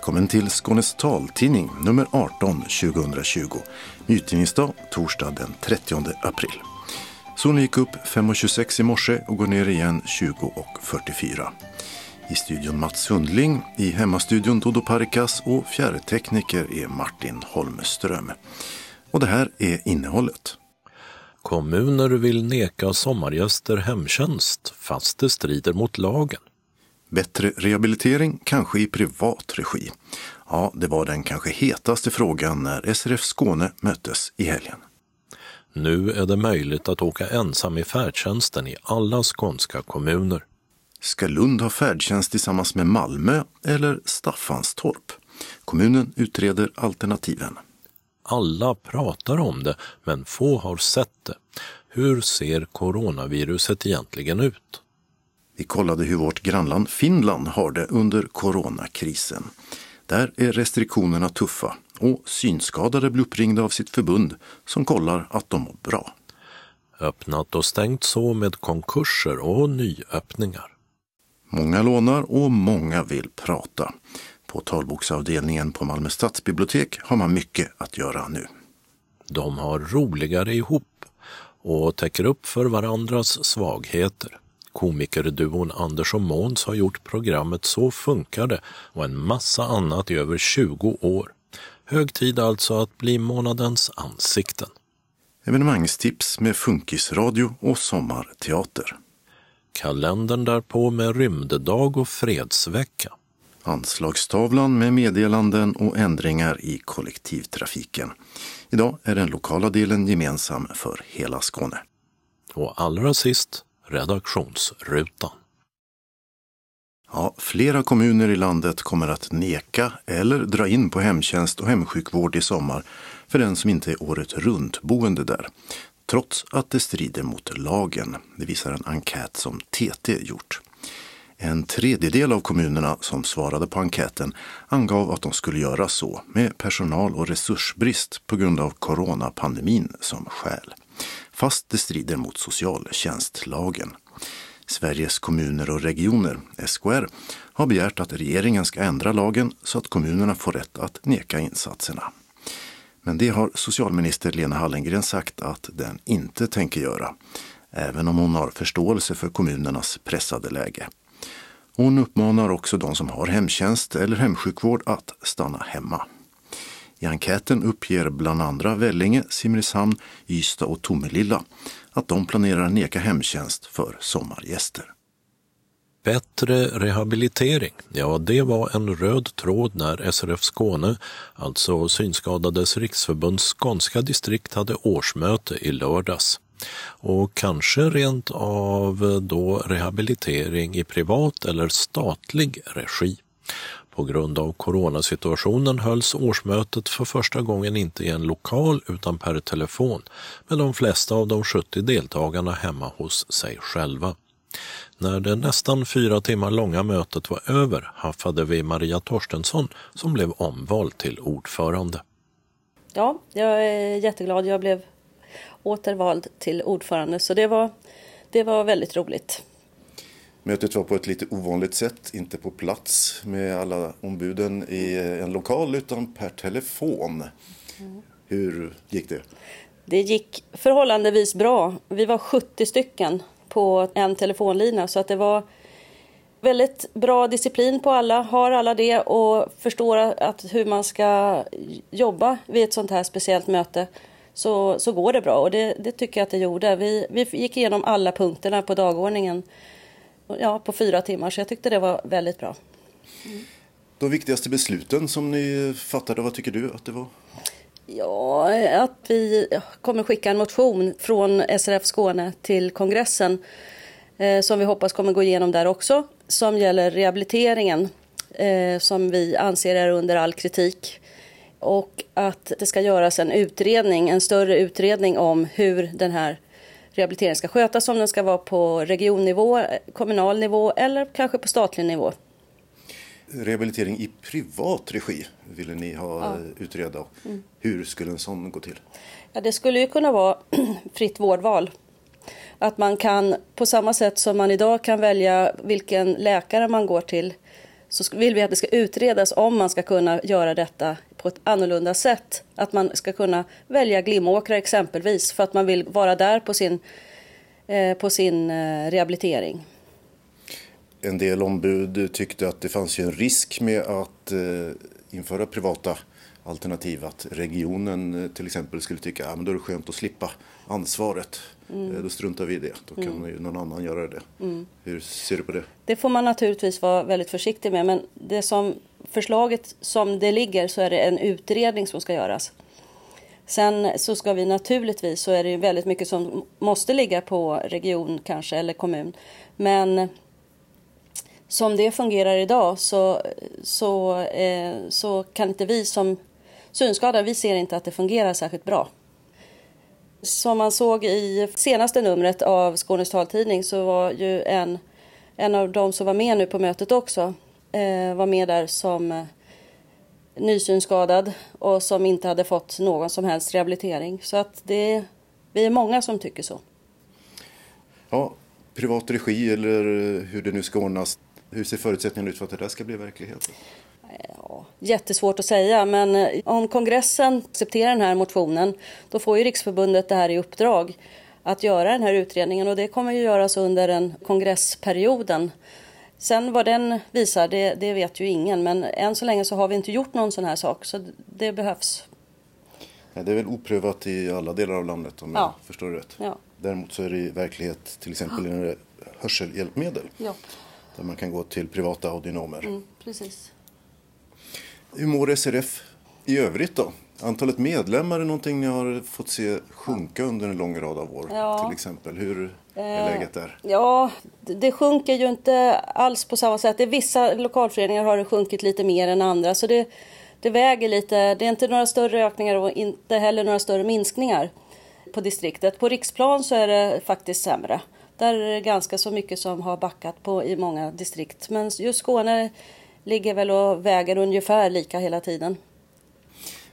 Välkommen till Skånes taltidning nummer 18 2020. Utgivningsdag torsdag den 30 april. Solen gick upp 5.26 i morse och går ner igen 20.44. I studion Mats Sundling, i hemmastudion Dodo Parikas och fjärrtekniker är Martin Holmström. Och det här är innehållet. Kommuner vill neka sommargäster hemtjänst fast det strider mot lagen. Bättre rehabilitering, kanske i privat regi. Ja, det var den kanske hetaste frågan när SRF Skåne möttes i helgen. Nu är det möjligt att åka ensam i färdtjänsten i alla skånska kommuner. Ska Lund ha färdtjänst tillsammans med Malmö eller Staffanstorp? Kommunen utreder alternativen. Alla pratar om det, men få har sett det. Hur ser coronaviruset egentligen ut? Vi kollade hur vårt grannland Finland har det under coronakrisen. Där är restriktionerna tuffa och synskadade blir uppringda av sitt förbund som kollar att de mår bra. Öppnat och stängt så med konkurser och nyöppningar. Många lånar och många vill prata. På talboksavdelningen på Malmö stadsbibliotek har man mycket att göra nu. De har roligare ihop och täcker upp för varandras svagheter. Komikerduon Anders och Måns har gjort programmet Så funkar det och en massa annat i över 20 år. Hög tid alltså att bli månadens ansikten. Evenemangstips med funkisradio och sommarteater. Kalendern därpå med rymddag och fredsvecka. Anslagstavlan med meddelanden och ändringar i kollektivtrafiken. Idag är den lokala delen gemensam för hela Skåne. Och allra sist redaktionsrutan. Ja, flera kommuner i landet kommer att neka eller dra in på hemtjänst och hemsjukvård i sommar för den som inte är året runt boende där. Trots att det strider mot lagen. Det visar en enkät som TT gjort. En tredjedel av kommunerna som svarade på enkäten angav att de skulle göra så med personal och resursbrist på grund av coronapandemin som skäl. Fast det strider mot socialtjänstlagen. Sveriges kommuner och regioner, SKR, har begärt att regeringen ska ändra lagen så att kommunerna får rätt att neka insatserna. Men det har socialminister Lena Hallengren sagt att den inte tänker göra, även om hon har förståelse för kommunernas pressade läge. Hon uppmanar också de som har hemtjänst eller hemsjukvård att stanna hemma. I enkäten uppger bland andra Vellinge, Simrishamn, Ystad och Tomelilla att de planerar neka hemtjänst för sommargäster. Bättre rehabilitering, ja det var en röd tråd när SRF Skåne, alltså Synskadades riksförbunds skånska distrikt, hade årsmöte i lördags. Och kanske rent av eh, då rehabilitering i privat eller statlig regi. På grund av coronasituationen hölls årsmötet för första gången inte i en lokal utan per telefon med de flesta av de 70 deltagarna hemma hos sig själva. När det nästan fyra timmar långa mötet var över haffade vi Maria Torstensson som blev omvald till ordförande. Ja, jag är jätteglad. Jag blev återvald till ordförande så det var, det var väldigt roligt. Mötet var på ett lite ovanligt sätt, inte på plats med alla ombuden i en lokal utan per telefon. Mm. Hur gick det? Det gick förhållandevis bra. Vi var 70 stycken på en telefonlina så att det var väldigt bra disciplin på alla, har alla det och förstår att hur man ska jobba vid ett sånt här speciellt möte så, så går det bra och det, det tycker jag att det gjorde. Vi, vi gick igenom alla punkterna på dagordningen ja, på fyra timmar så jag tyckte det var väldigt bra. Mm. De viktigaste besluten som ni fattade, vad tycker du att det var? Ja, att vi kommer skicka en motion från SRF Skåne till kongressen eh, som vi hoppas kommer gå igenom där också, som gäller rehabiliteringen eh, som vi anser är under all kritik. Och att det ska göras en utredning, en större utredning om hur den här rehabiliteringen ska skötas, om den ska vara på regionnivå, kommunal nivå eller kanske på statlig nivå. Rehabilitering i privat regi ville ni ha ja. utreda. Mm. Hur skulle en sån gå till? Ja, det skulle ju kunna vara fritt vårdval. Att man kan, på samma sätt som man idag kan välja vilken läkare man går till, så vill vi att det ska utredas om man ska kunna göra detta på ett annorlunda sätt. Att man ska kunna välja Glimåkra exempelvis för att man vill vara där på sin, eh, på sin eh, rehabilitering. En del ombud tyckte att det fanns en risk med att eh, införa privata alternativ. Att regionen till exempel skulle tycka att ja, då är det skönt att slippa ansvaret. Mm. Eh, då struntar vi i det. Då kan mm. ju någon annan göra det. Mm. Hur ser du på det? Det får man naturligtvis vara väldigt försiktig med. Men det som förslaget som det ligger så är det en utredning som ska göras. Sen så ska vi naturligtvis så är det väldigt mycket som måste ligga på region kanske eller kommun. Men som det fungerar idag så, så, eh, så kan inte vi som synskadade, vi ser inte att det fungerar särskilt bra. Som man såg i senaste numret av Skånes taltidning så var ju en, en av de som var med nu på mötet också eh, var med där som eh, nysynskadad och som inte hade fått någon som helst rehabilitering. Så att det, vi är många som tycker så. Ja, privat regi eller eh, hur det nu ska ordnas. Hur ser förutsättningarna ut för att det där ska bli verklighet? Ja, jättesvårt att säga, men eh, om kongressen accepterar den här motionen då får ju Riksförbundet det här i uppdrag att göra den här utredningen och det kommer ju göras under den kongressperioden. Sen vad den visar, det, det, vet ju ingen, men än så länge så har vi inte gjort någon sån här sak, så det behövs. Ja, det är väl oprövat i alla delar av landet om ja. jag förstår det rätt. Ja. Däremot så är det i verklighet till exempel när det hörselhjälpmedel. Ja. Där man kan gå till privata audionomer. Mm, precis. Hur mår SRF i övrigt då? Antalet medlemmar är någonting ni har fått se sjunka under en lång rad av år ja. till exempel. Hur är eh, läget där? Ja, det sjunker ju inte alls på samma sätt. I vissa lokalföreningar har det sjunkit lite mer än andra så det, det väger lite. Det är inte några större ökningar och inte heller några större minskningar på distriktet. På riksplan så är det faktiskt sämre. Där är det ganska så mycket som har backat på i många distrikt. Men just Skåne ligger väl och väger ungefär lika hela tiden.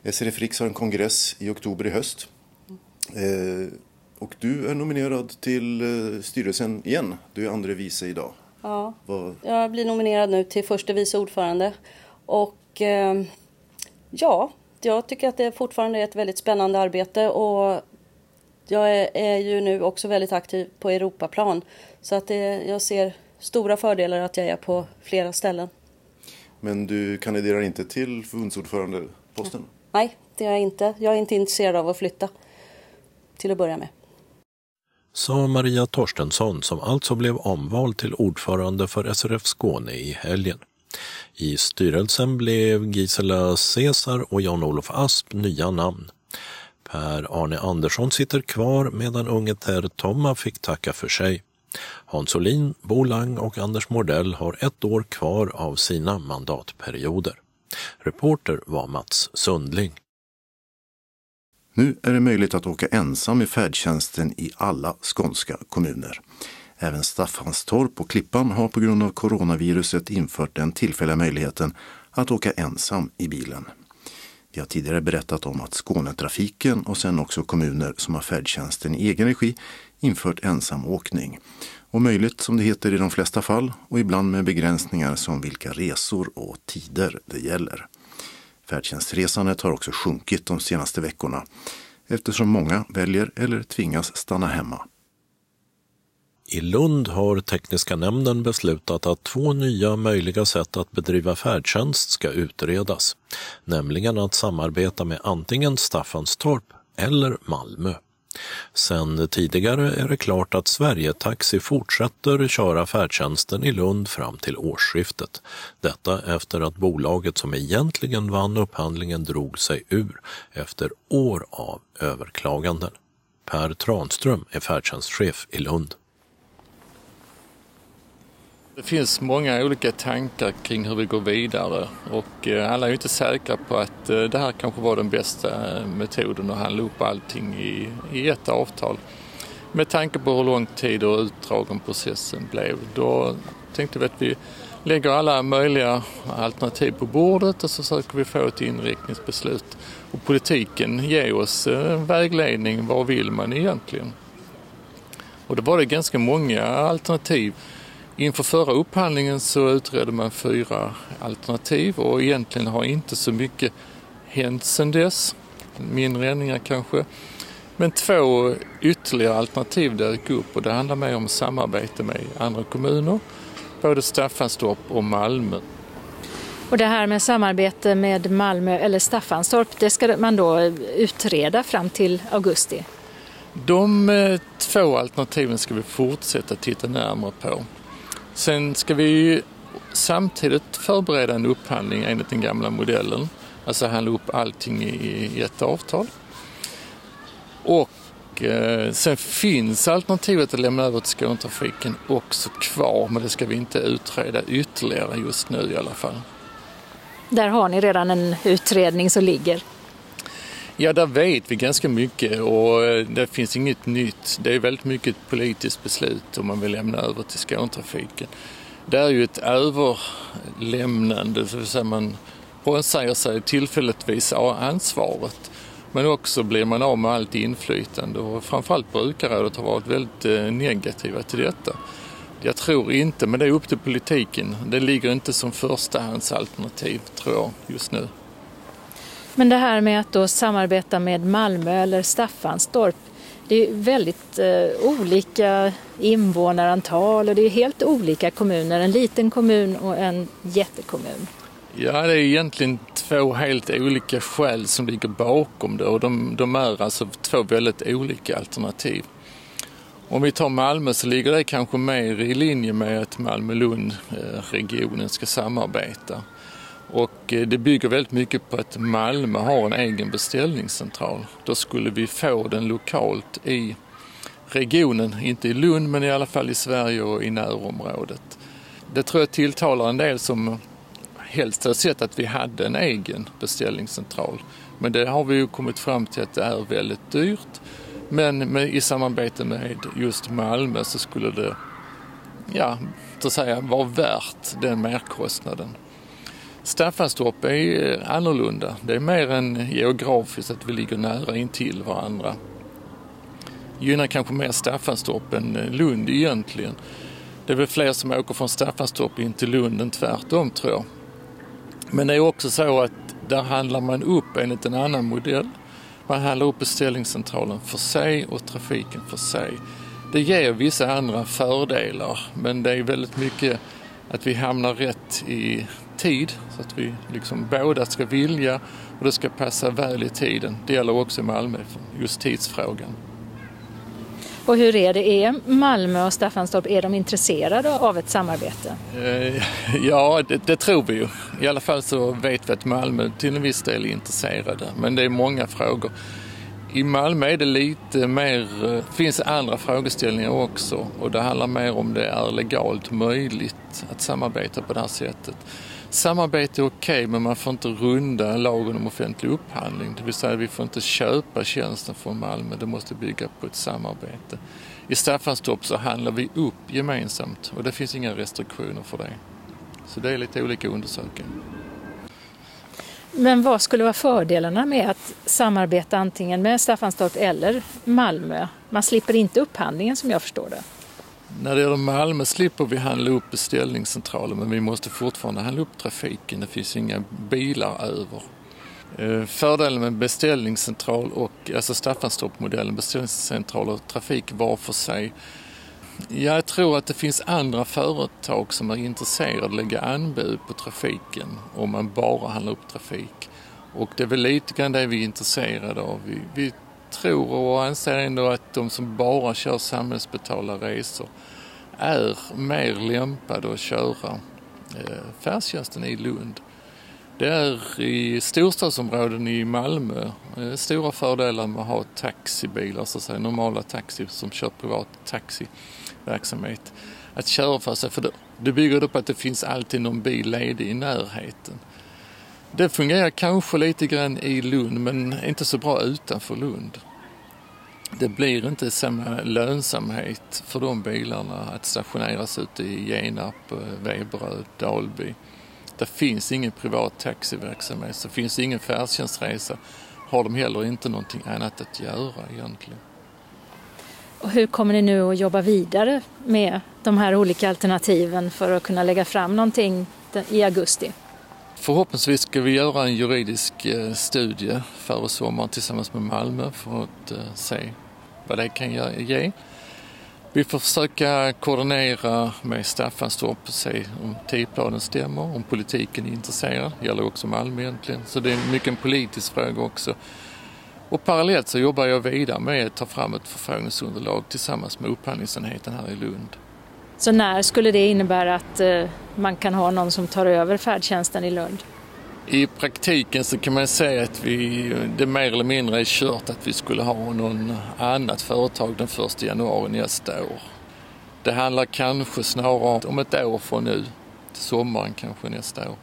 SRF Riks har en kongress i oktober i höst. Eh, och du är nominerad till eh, styrelsen igen. Du är andre vice idag. Ja, Vad... jag blir nominerad nu till förste vice ordförande. Och eh, ja, jag tycker att det fortfarande är ett väldigt spännande arbete och jag är, är ju nu också väldigt aktiv på Europaplan. Så att det, jag ser stora fördelar att jag är på flera ställen. Men du kandiderar inte till förbundsordförandeposten? Nej, det är jag inte. Jag är inte intresserad av att flytta till att börja med. Sa Maria Torstensson som alltså blev omvald till ordförande för SRF Skåne i helgen. I styrelsen blev Gisela Cesar och Jan-Olof Asp nya namn. Per Arne Andersson sitter kvar medan unge Ter Tomma fick tacka för sig. Hans Olin, Bo Lang och Anders Mordell har ett år kvar av sina mandatperioder. Reporter var Mats Sundling. Nu är det möjligt att åka ensam i färdtjänsten i alla skånska kommuner. Även Staffanstorp och Klippan har på grund av coronaviruset infört den tillfälliga möjligheten att åka ensam i bilen. Vi har tidigare berättat om att Skånetrafiken och sen också kommuner som har färdtjänsten i egen regi infört ensamåkning. Och möjligt som det heter i de flesta fall och ibland med begränsningar som vilka resor och tider det gäller. Färdtjänstresandet har också sjunkit de senaste veckorna eftersom många väljer eller tvingas stanna hemma. I Lund har tekniska nämnden beslutat att två nya möjliga sätt att bedriva färdtjänst ska utredas, nämligen att samarbeta med antingen Staffanstorp eller Malmö. Sen tidigare är det klart att Sverigetaxi fortsätter köra färdtjänsten i Lund fram till årsskiftet. Detta efter att bolaget som egentligen vann upphandlingen drog sig ur efter år av överklaganden. Per Tranström är färdtjänstchef i Lund. Det finns många olika tankar kring hur vi går vidare och eh, alla är inte säkra på att eh, det här kanske var den bästa eh, metoden att handla upp allting i, i ett avtal. Med tanke på hur lång tid och utdragen processen blev. Då tänkte vi att vi lägger alla möjliga alternativ på bordet och så försöker vi få ett inriktningsbeslut. Och politiken ger oss vägledning. Vad vill man egentligen? Och då var det ganska många alternativ Inför förra upphandlingen så utredde man fyra alternativ och egentligen har inte så mycket hänt sedan dess. Mindre ändringar kanske. Men två ytterligare alternativ dök upp och det handlar mer om samarbete med andra kommuner, både Staffanstorp och Malmö. Och det här med samarbete med Malmö eller Staffanstorp, det ska man då utreda fram till augusti? De eh, två alternativen ska vi fortsätta titta närmare på. Sen ska vi samtidigt förbereda en upphandling enligt den gamla modellen, alltså handla upp allting i ett avtal. Och eh, sen finns alternativet att lämna över till Skånetrafiken också kvar, men det ska vi inte utreda ytterligare just nu i alla fall. Där har ni redan en utredning som ligger. Ja, där vet vi ganska mycket och eh, det finns inget nytt. Det är väldigt mycket ett politiskt beslut om man vill lämna över till Skånetrafiken. Det är ju ett överlämnande, det vill säga man frånsäger sig tillfälligtvis ansvaret. Men också blir man av med allt inflytande och framförallt brukarrådet har varit väldigt eh, negativa till detta. Jag tror inte, men det är upp till politiken. Det ligger inte som förstahandsalternativ, tror jag, just nu. Men det här med att då samarbeta med Malmö eller Staffanstorp, det är väldigt eh, olika invånarantal och det är helt olika kommuner, en liten kommun och en jättekommun. Ja, det är egentligen två helt olika skäl som ligger bakom det och de, de är alltså två väldigt olika alternativ. Om vi tar Malmö så ligger det kanske mer i linje med att Malmö-Lund-regionen eh, ska samarbeta. Och eh, det bygger väldigt mycket på att Malmö har en egen beställningscentral. Då skulle vi få den lokalt i regionen, inte i Lund men i alla fall i Sverige och i närområdet. Det tror jag tilltalar en del som helst hade sett att vi hade en egen beställningscentral. Men det har vi ju kommit fram till att det är väldigt dyrt. Men med, i samarbete med just Malmö så skulle det, ja, så att säga, vara värt den merkostnaden. Staffanstorp är eh, annorlunda. Det är mer än geografiskt att vi ligger nära intill varandra. Gynnar kanske mer Staffanstorp än eh, Lund egentligen. Det är väl fler som åker från Staffanstorp in till Lund än tvärtom tror jag. Men det är också så att där handlar man upp enligt en annan modell. Man handlar upp beställningscentralen för sig och trafiken för sig. Det ger vissa andra fördelar men det är väldigt mycket att vi hamnar rätt i tid så att vi liksom båda ska vilja och det ska passa väl i tiden. Det gäller också i Malmö, just tidsfrågan. Och hur är det, är Malmö och Staffanstorp, är de intresserade av ett samarbete? Eh, ja, det, det, tror vi ju. I alla fall så vet vi att Malmö till en viss del är intresserade, men det är många frågor. I Malmö är det lite mer, eh, finns andra frågeställningar också och det handlar mer om det är legalt möjligt att samarbeta på det här sättet. Samarbete är okej, okay, men man får inte runda lagen om offentlig upphandling. Det vill säga, vi får inte köpa tjänsten från Malmö. Det måste bygga på ett samarbete. I Staffanstorp så handlar vi upp gemensamt och det finns inga restriktioner för det. Så det är lite olika undersökningar. Men vad skulle vara fördelarna med att samarbeta antingen med Staffanstorp eller Malmö? Man slipper inte upphandlingen som jag förstår det. När det gäller Malmö slipper vi handla upp beställningscentralen men vi måste fortfarande handla upp trafiken. Det finns inga bilar över. Eh, fördelen med beställningscentral och alltså Staffanstorp-modellen, beställningscentral och trafik var för sig. Jag tror att det finns andra företag som är intresserade av att lägga anbud på trafiken om man bara handlar upp trafik. Och det är väl lite grann det vi är intresserade av. Vi, vi tror och anser ändå att de som bara kör samhällsbetalda resor är mer lämpade att köra eh, färdtjänsten i Lund. Det är i storstadsområden i Malmö eh, stora fördelar med att ha taxibilar, så att säga, normala taxi som kör privat taxiverksamhet. Att köra för sig, för det, det bygger på att det finns alltid någon bil ledig i närheten. Det fungerar kanske lite grann i Lund men inte så bra utanför Lund. Det blir inte samma lönsamhet för de bilarna att stationeras ute i Genarp, eh, Veberöd, Dalby. Det finns ingen privat taxiverksamhet, det finns ingen färdtjänstresa har de heller inte någonting annat att göra egentligen. Och hur kommer ni nu att jobba vidare med de här olika alternativen för att kunna lägga fram någonting i augusti? Förhoppningsvis ska vi göra en juridisk eh, studie före sommaren tillsammans med Malmö för att eh, se vad det kan ge. Vi får försöka koordinera med Staffanstorp och se om tidsplanen stämmer, om politiken är intresserad. Det gäller också Malmö egentligen. Så det är mycket en politisk fråga också. Och parallellt så jobbar jag vidare med att ta fram ett förfrågningsunderlag tillsammans med upphandlingsenheten här i Lund. Så när skulle det innebära att eh, man kan ha någon som tar över färdtjänsten i Lund? I praktiken så kan man säga att vi, det mer eller mindre är kört att vi skulle ha någon annat företag den 1 januari nästa år. Det handlar kanske snarare om ett år från nu, till sommaren kanske nästa år.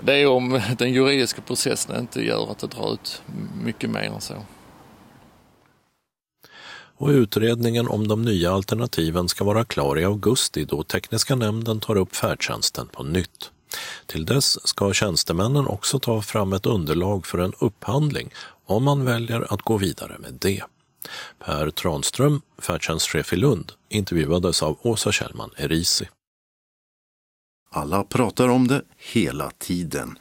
Det är om den juridiska processen inte gör att det drar ut mycket mer än så. Och utredningen om de nya alternativen ska vara klar i augusti då tekniska nämnden tar upp färdtjänsten på nytt. Till dess ska tjänstemännen också ta fram ett underlag för en upphandling om man väljer att gå vidare med det. Per Tranström, färdtjänstchef i Lund, intervjuades av Åsa Kjellman Erisi. Alla pratar om det hela tiden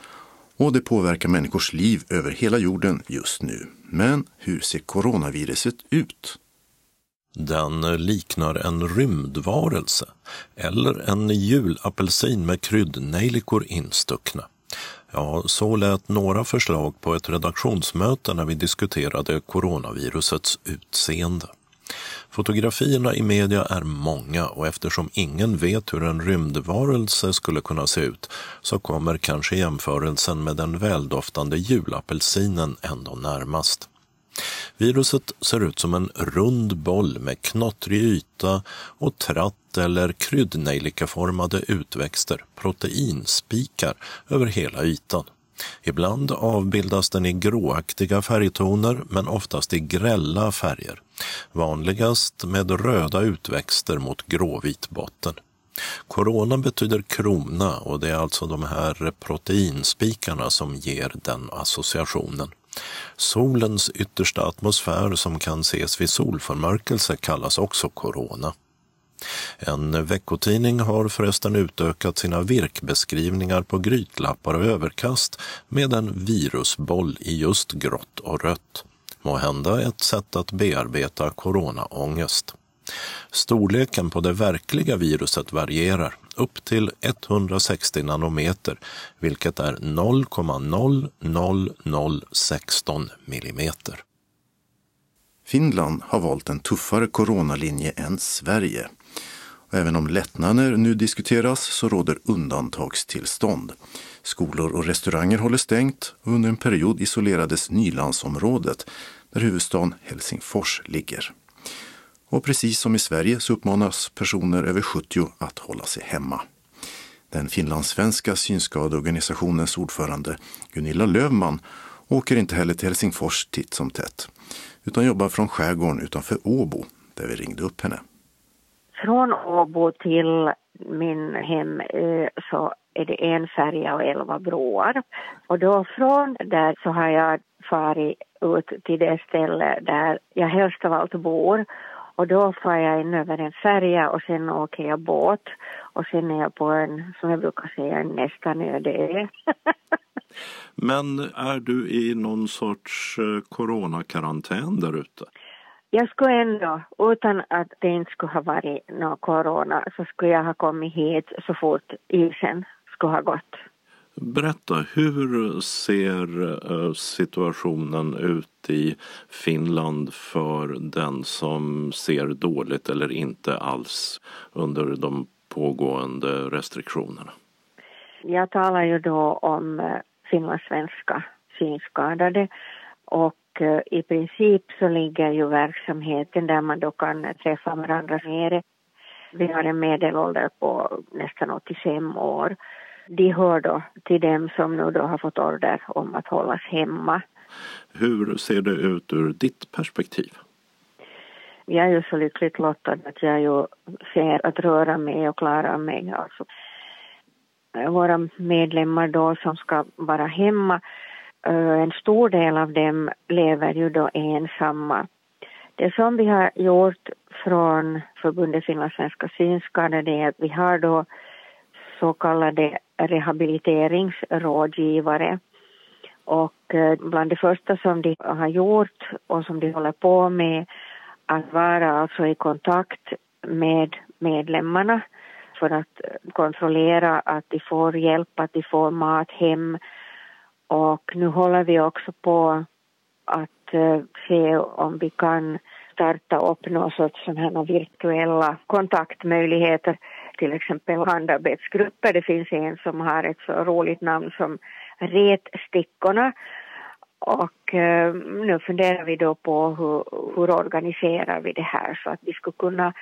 och det påverkar människors liv över hela jorden just nu. Men hur ser coronaviruset ut? Den liknar en rymdvarelse eller en julapelsin med kryddnejlikor instuckna. Ja, så lät några förslag på ett redaktionsmöte när vi diskuterade coronavirusets utseende. Fotografierna i media är många och eftersom ingen vet hur en rymdvarelse skulle kunna se ut så kommer kanske jämförelsen med den väldoftande julapelsinen ändå närmast. Viruset ser ut som en rund boll med knottrig yta och tratt eller kryddnejlikaformade utväxter, proteinspikar, över hela ytan. Ibland avbildas den i gråaktiga färgtoner men oftast i grälla färger. Vanligast med röda utväxter mot gråvit botten. Corona betyder krona och det är alltså de här proteinspikarna som ger den associationen. Solens yttersta atmosfär som kan ses vid solförmörkelse kallas också corona. En veckotidning har förresten utökat sina virkbeskrivningar på grytlappar och överkast med en virusboll i just grått och rött. Må hända ett sätt att bearbeta coronaångest. Storleken på det verkliga viruset varierar upp till 160 nanometer, vilket är 0,00016 millimeter. Finland har valt en tuffare coronalinje än Sverige. Och även om lättnader nu diskuteras så råder undantagstillstånd. Skolor och restauranger håller stängt och under en period isolerades Nylandsområdet där huvudstaden Helsingfors ligger. Och precis som i Sverige så uppmanas personer över 70 att hålla sig hemma. Den finlandssvenska synskadeorganisationens ordförande Gunilla Lövman åker inte heller till Helsingfors titt som tätt utan jobbar från skärgården utanför Åbo där vi ringde upp henne. Från Åbo till min hemö så är det en färja och elva broar. Och då från där så har jag farit ut till det ställe där jag helst av allt bor och då får jag in över en färja och sen åker jag båt och sen är jag på en, som jag brukar säga, en nästan öde ö. Men är du i någon sorts eh, coronakarantän där ute? Jag skulle ändå, utan att det inte skulle ha varit någon corona, så skulle jag ha kommit hit så fort isen skulle ha gått. Berätta, hur ser eh, situationen ut i Finland för den som ser dåligt eller inte alls under de pågående restriktionerna? Jag talar ju då om eh, finlandssvenska synskadade och eh, i princip så ligger ju verksamheten där man då kan träffa varandra nere. Vi har en medelålder på nästan 85 år de hör då till dem som nu då har fått order om att hållas hemma. Hur ser det ut ur ditt perspektiv? Jag är ju så lyckligt lottad att jag ju ser att röra mig och klara mig. Alltså, våra medlemmar då som ska vara hemma, eh, en stor del av dem lever ju då ensamma. Det som vi har gjort från förbundet finlandssvenska synskadade är att vi har då så kallade rehabiliteringsrådgivare. Och eh, bland det första som de har gjort och som de håller på med att vara alltså i kontakt med medlemmarna för att kontrollera att de får hjälp, att de får mat hem. Och nu håller vi också på att eh, se om vi kan starta upp någon sorts sådana virtuella kontaktmöjligheter, till exempel handarbetsgrupper. Det finns en som har ett så roligt namn som Retstickorna. Och eh, nu funderar vi då på hur, hur organiserar vi det här så att vi skulle kunna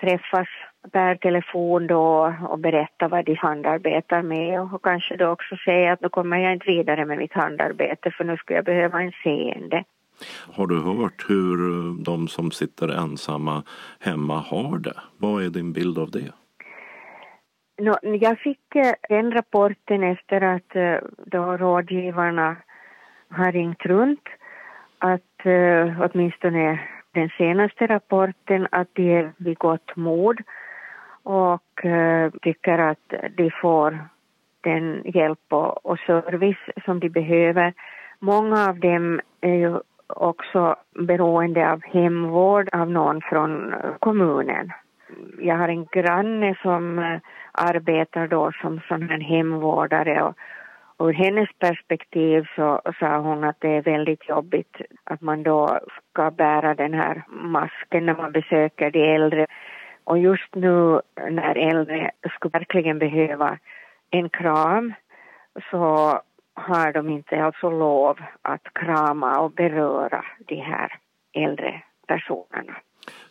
träffas per telefon då och berätta vad de handarbetar med och kanske då också säga att nu kommer jag inte vidare med mitt handarbete för nu skulle jag behöva en seende. Har du hört hur de som sitter ensamma hemma har det? Vad är din bild av det? No, jag fick eh, den rapporten efter att eh, då rådgivarna har ringt runt att eh, åtminstone den senaste rapporten att de är vid gott mod och tycker att de får den hjälp och, och service som de behöver. Många av dem är ju också beroende av hemvård av någon från kommunen. Jag har en granne som eh, arbetar då som sån här hemvårdare och, och ur hennes perspektiv så sa hon att det är väldigt jobbigt att man då ska bära den här masken när man besöker de äldre. Och just nu när äldre skulle verkligen behöva en kram så har de inte alltså lov att krama och beröra de här äldre personerna.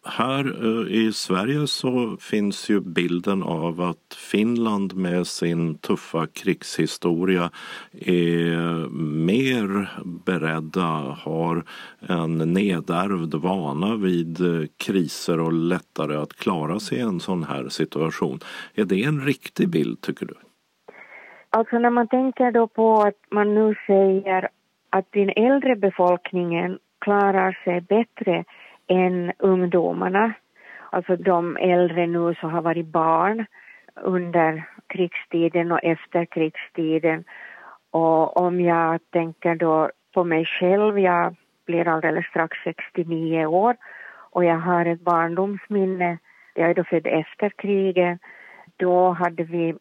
Här eh, i Sverige så finns ju bilden av att Finland med sin tuffa krigshistoria är mer beredda, har en nedärvd vana vid eh, kriser och lättare att klara sig i en sån här situation. Är det en riktig bild tycker du? Alltså när man tänker då på att man nu säger att den äldre befolkningen klarar sig bättre än ungdomarna. Alltså de äldre nu som har varit barn under krigstiden och efter krigstiden. Och om jag tänker då på mig själv, jag blir alldeles strax 69 år och jag har ett barndomsminne, jag är då född efter kriget. Då hade vi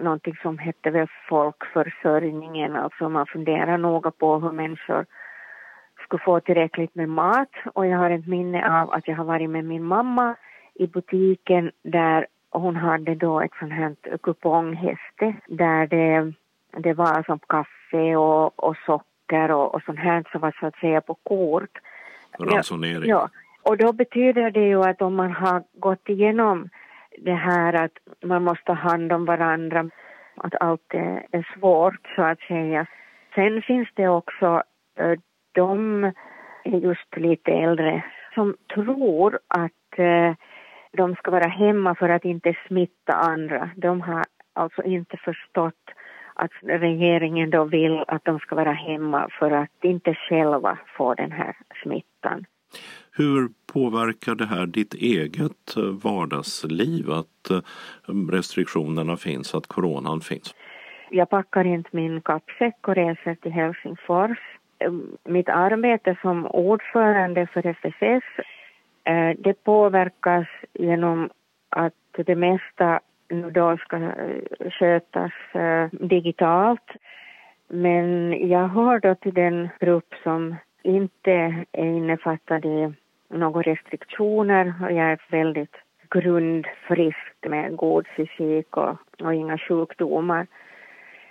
någonting som hette väl folkförsörjningen, alltså man funderar noga på hur människor skulle få tillräckligt med mat och jag har ett minne av att jag har varit med min mamma i butiken där hon hade då ett sånt här kuponghäste där det, det var som kaffe och, och socker och, och sånt här som var så att säga på kort. Ransonering. Ja, och då betyder det ju att om man har gått igenom det här att man måste ta hand om varandra, att allt är, är svårt så att säga. Sen finns det också eh, de är just lite äldre som tror att eh, de ska vara hemma för att inte smitta andra. De har alltså inte förstått att regeringen då vill att de ska vara hemma för att inte själva få den här smittan. Hur påverkar det här ditt eget eh, vardagsliv att eh, restriktionerna finns, att coronan finns? Jag packar inte min kappsäck och reser till Helsingfors Eh, mitt arbete som ordförande för FSS eh, det påverkas genom att det mesta nu då ska eh, skötas digitalt. Men jag hör då till den grupp som inte är innefattad i några restriktioner och jag är väldigt grundfrisk med god fysik och, och inga sjukdomar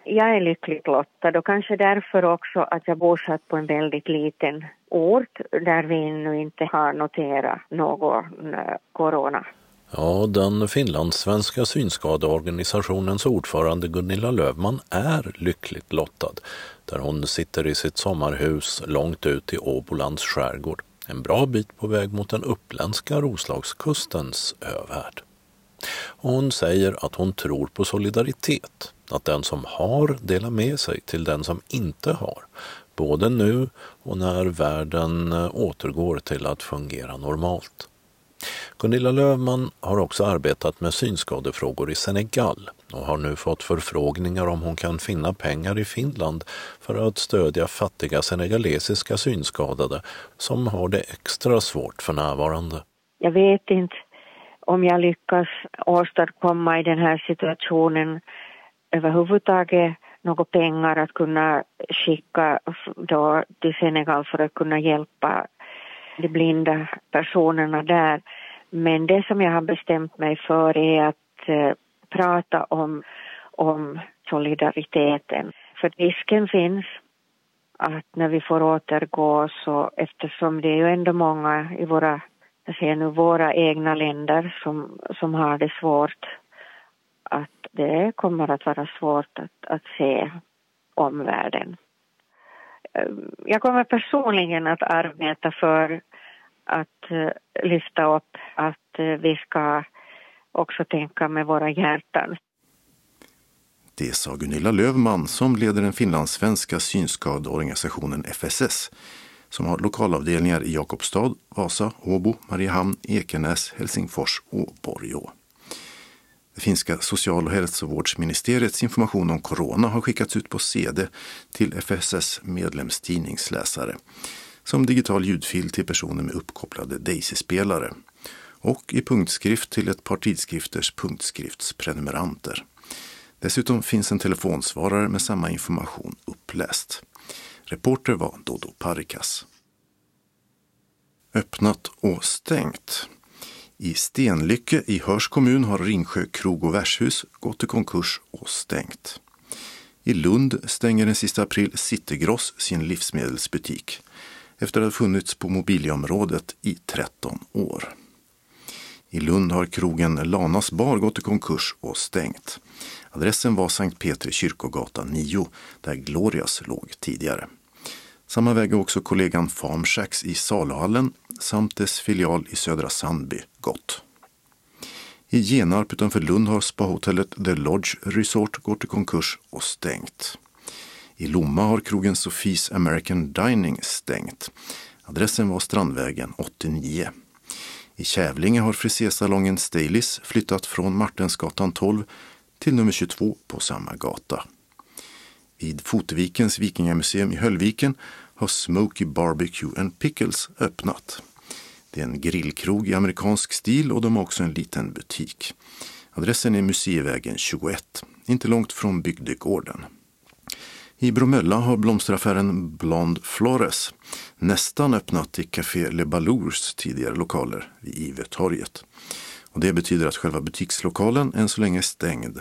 jag är lyckligt lottad och kanske därför också att jag bosatt på en väldigt liten ort där vi ännu inte har noterat någon eh, corona. Ja, den finlandssvenska synskadeorganisationens ordförande Gunilla Lövman är lyckligt lottad där hon sitter i sitt sommarhus långt ut i Åbolands skärgård, en bra bit på väg mot den uppländska Roslagskustens övärld. Hon säger att hon tror på solidaritet att den som har delar med sig till den som inte har, både nu och när världen eh, återgår till att fungera normalt. Gunilla Lövman har också arbetat med synskadefrågor i Senegal och har nu fått förfrågningar om hon kan finna pengar i Finland för att stödja fattiga senegalesiska synskadade som har det extra svårt för närvarande. Jag vet inte om jag lyckas åstadkomma i den här situationen överhuvudtaget några pengar att kunna skicka då till Senegal för att kunna hjälpa de blinda personerna där. Men det som jag har bestämt mig för är att eh, prata om, om solidariteten. För risken finns att när vi får återgå så eftersom det är ju ändå många i våra, jag säger nu våra egna länder som, som har det svårt att det kommer att vara svårt att, att se omvärlden. Ehm, jag kommer personligen att arbeta för att eh, lyfta upp att eh, vi ska också tänka med våra hjärtan. Det sa Gunilla Lövman som leder den finlandssvenska synskadeorganisationen FSS som har lokalavdelningar i Jakobstad, Vasa, Åbo, Mariehamn, Ekenäs, Helsingfors och Borgå. Det finska social och hälsovårdsministeriets information om corona har skickats ut på CD till FSS medlemstidningsläsare som digital ljudfil till personer med uppkopplade Daisy-spelare och i punktskrift till ett par tidskrifters punktskriftsprenumeranter. Dessutom finns en telefonsvarare med samma information uppläst. Reporter var Dodo Parikas. Öppnat och stängt. I Stenlycke i Hörs kommun har Ringsjö krog och värdshus gått i konkurs och stängt. I Lund stänger den sista april Citygross sin livsmedelsbutik efter att ha funnits på mobilområdet i 13 år. I Lund har krogen Lanas bar gått i konkurs och stängt. Adressen var Sankt Petri kyrkogata 9 där Glorias låg tidigare. Samma väg är också kollegan Farmshacks i Saluhallen samt dess filial i Södra Sandby gott. I Genarp utanför Lund har spahotellet The Lodge Resort gått i konkurs och stängt. I Lomma har krogen Sofies American Dining stängt. Adressen var Strandvägen 89. I Kävlinge har frisersalongen Stailis flyttat från Martensgatan 12 till nummer 22 på samma gata. Vid Fotevikens vikingamuseum i Höllviken har Smoky Barbecue and Pickles öppnat. Det är en grillkrog i amerikansk stil och de har också en liten butik. Adressen är Museivägen 21, inte långt från bygdegården. I Bromölla har blomsteraffären Blond Flores nästan öppnat i Café Le Balours tidigare lokaler vid Ivetorget. Och det betyder att själva butikslokalen än så länge är stängd.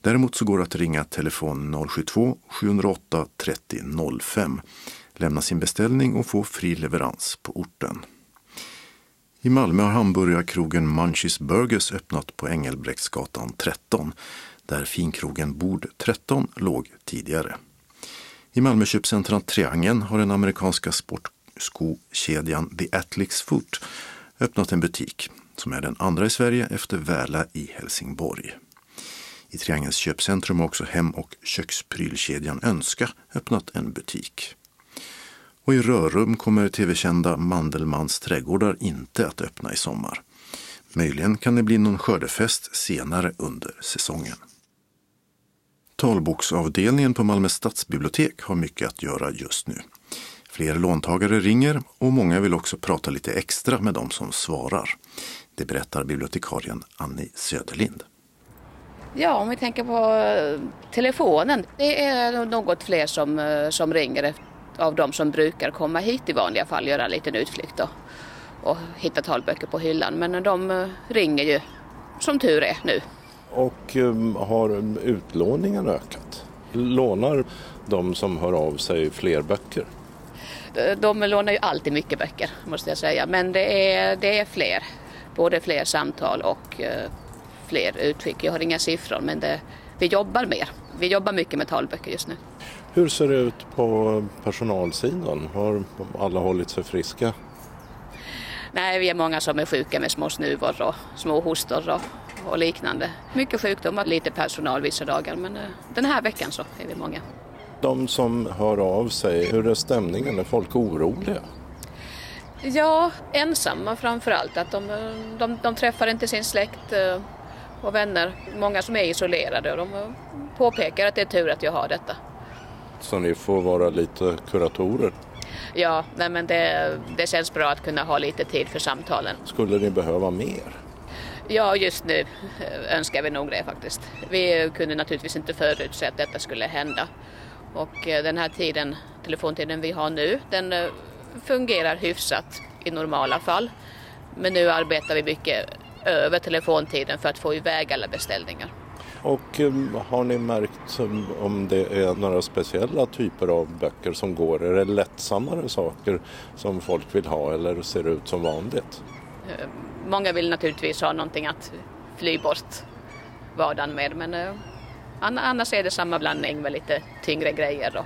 Däremot så går det att ringa telefon 072 708 30 05, lämna sin beställning och få fri leverans på orten. I Malmö har hamburgarkrogen Munchies Burgers öppnat på Engelbrektsgatan 13 där finkrogen Bord 13 låg tidigare. I Malmö köpcentrum Triangeln har den amerikanska sportskokedjan The Athletics Foot öppnat en butik som är den andra i Sverige efter Väla i Helsingborg. I Triangelns köpcentrum har också hem och köksprylkedjan Önska öppnat en butik. Och i Rörum kommer tv-kända Mandelmans trädgårdar inte att öppna i sommar. Möjligen kan det bli någon skördefest senare under säsongen. Talboksavdelningen på Malmö stadsbibliotek har mycket att göra just nu. Fler låntagare ringer och många vill också prata lite extra med de som svarar. Det berättar bibliotekarien Annie Söderlind. Ja, om vi tänker på eh, telefonen. Det är något fler som, eh, som ringer av de som brukar komma hit i vanliga fall, göra en liten utflykt och, och hitta talböcker på hyllan. Men de eh, ringer ju som tur är nu. Och um, har utlåningen ökat? Lånar de som hör av sig fler böcker? De, de lånar ju alltid mycket böcker måste jag säga, men det är, det är fler. Både fler samtal och uh, fler utskick. Jag har inga siffror men det, vi jobbar mer. Vi jobbar mycket med talböcker just nu. Hur ser det ut på personalsidan? Har alla hållit sig friska? Nej, vi är många som är sjuka med små snuvor och små hostor och, och liknande. Mycket sjukdomar, lite personal vissa dagar men uh, den här veckan så är vi många. De som hör av sig, hur är stämningen? Är folk oroliga? Ja, ensamma framför allt. Att de, de, de träffar inte sin släkt eh, och vänner. Många som är isolerade och de eh, påpekar att det är tur att jag har detta. Så ni får vara lite kuratorer? Ja, nej men det, det känns bra att kunna ha lite tid för samtalen. Skulle ni behöva mer? Ja, just nu eh, önskar vi nog det faktiskt. Vi kunde naturligtvis inte förutse att detta skulle hända. Och den här tiden, telefontiden vi har nu, den fungerar hyfsat i normala fall. Men nu arbetar vi mycket över telefontiden för att få iväg alla beställningar. Och um, har ni märkt om det är några speciella typer av böcker som går? Är det lättsammare saker som folk vill ha eller ser det ut som vanligt? Uh, många vill naturligtvis ha någonting att fly bort vardagen med men uh, annars är det samma blandning med lite tyngre grejer. Då.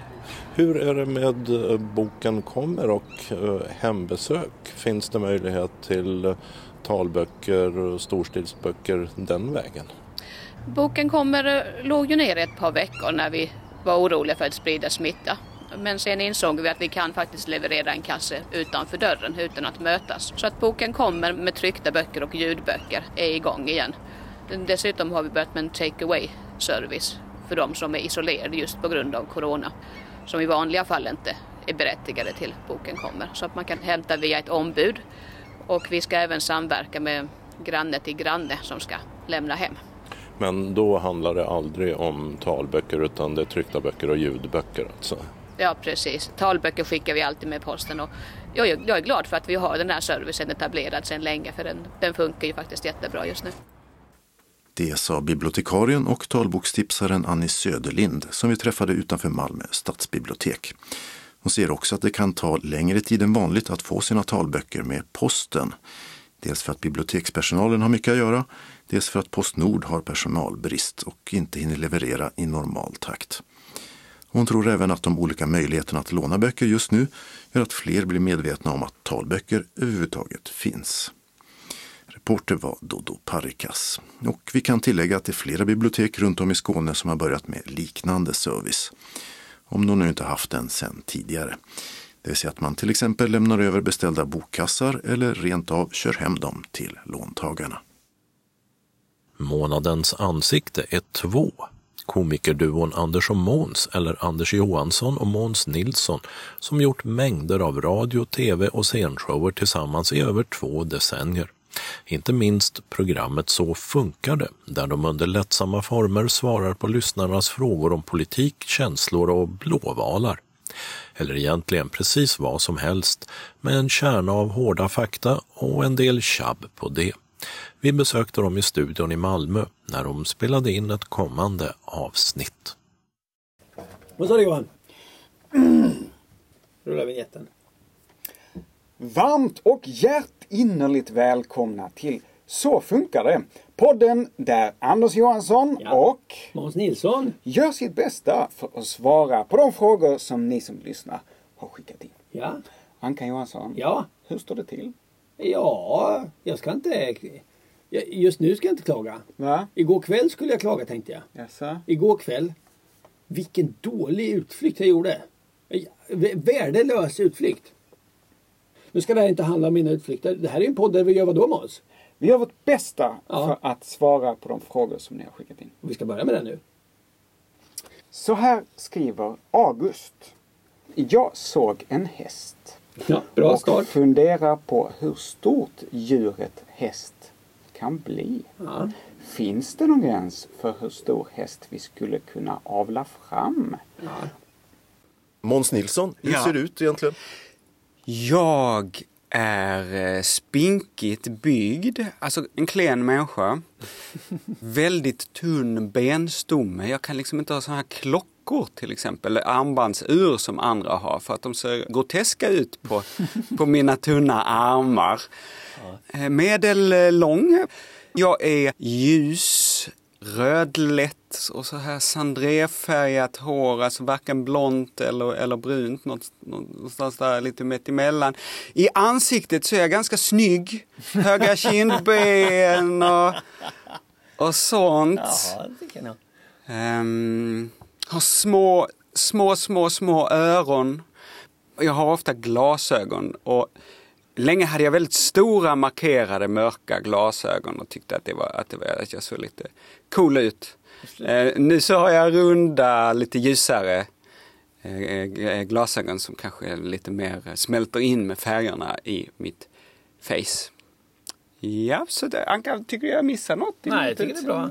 Hur är det med boken kommer och hembesök? Finns det möjlighet till talböcker och storstilsböcker den vägen? Boken kommer, eh, låg ju ner ett par veckor när vi var oroliga för att sprida smitta. Men sen insåg vi att vi kan faktiskt leverera en kasse utanför dörren utan att mötas. Så att boken kommer med tryckta böcker och ljudböcker är igång igen. Dessutom har vi börjat med en take away service för de som är isolerade just på grund av corona. Som i vanliga fall inte är berättigade till boken kommer. Så att man kan hämta via ett ombud. Och vi ska även samverka med granne till granne som ska lämna hem. Men då handlar det aldrig om talböcker utan det är tryckta böcker och ljudböcker alltså? Ja precis, talböcker skickar vi alltid med posten och jag, jag är glad för att vi har den här servicen etablerad sedan länge för den, den funkar ju faktiskt jättebra just nu. Det sa bibliotekarien och talbokstipsaren Annie Söderlind som vi träffade utanför Malmö stadsbibliotek. Hon ser också att det kan ta längre tid än vanligt att få sina talböcker med posten. Dels för att bibliotekspersonalen har mycket att göra, dels för att Postnord har personalbrist och inte hinner leverera i normal takt. Hon tror även att de olika möjligheterna att låna böcker just nu gör att fler blir medvetna om att talböcker överhuvudtaget finns. Reporter var Dodo Parikas. Och vi kan tillägga att det är flera bibliotek runt om i Skåne som har börjat med liknande service. Om de nu inte haft den sedan tidigare. Det vill säga att man till exempel lämnar över beställda bokkassar eller rent av kör hem dem till låntagarna. Månadens ansikte är två. Komikerduon Anders och Måns, eller Anders Johansson och Måns Nilsson, som gjort mängder av radio, tv och scenshower tillsammans i över två decennier. Inte minst programmet Så funkar det, där de under lättsamma former svarar på lyssnarnas frågor om politik, känslor och blåvalar eller egentligen precis vad som helst med en kärna av hårda fakta och en del tjabb på det. Vi besökte dem i studion i Malmö när de spelade in ett kommande avsnitt. Vad sa du Johan? Rulla vinjetten. Varmt och hjärtinnerligt välkomna till Så funkar det. Podden där Anders Johansson ja. och Måns Nilsson gör sitt bästa för att svara på de frågor som ni som lyssnar har skickat in. Ja. Ankan Johansson. Ja. Hur står det till? Ja, jag ska inte... Just nu ska jag inte klaga. Va? Igår kväll skulle jag klaga tänkte jag. Jaså? Igår kväll. Vilken dålig utflykt jag gjorde. Värdelös utflykt. Nu ska det här inte handla om mina utflykter. Det här är en podd där vi gör vad då Måns? Vi gör vårt bästa ja. för att svara på de frågor som ni har skickat in. Och vi ska börja med det nu. Så här skriver August. Jag såg en häst. Ja, bra och start. funderar på hur stort djuret häst kan bli. Ja. Finns det någon gräns för hur stor häst vi skulle kunna avla fram? Ja. Måns Nilsson, hur Ja. ser det ut egentligen? Jag är eh, spinkigt byggd, alltså en klen människa. Väldigt tunn benstomme. Jag kan liksom inte ha såna här klockor till exempel, eller armbandsur som andra har för att de ser groteska ut på, på mina tunna armar. Eh, Medellång. Jag är ljus, rödlätt och så här sandréfärgat hår, alltså varken blont eller, eller brunt, något, någonstans där lite mitt emellan. I ansiktet så är jag ganska snygg, höga kindben och, och sånt. Ja, det. Ehm, har små, små, små, små öron. Jag har ofta glasögon och länge hade jag väldigt stora markerade mörka glasögon och tyckte att, det var, att, det var, att jag såg lite cool ut. Eh, nu så har jag runda, lite ljusare eh, eh, glasögon som kanske lite mer smälter in med färgerna i mitt face. Ja, så det, Anka, tycker jag missar något? Nej, jag tycker det är bra.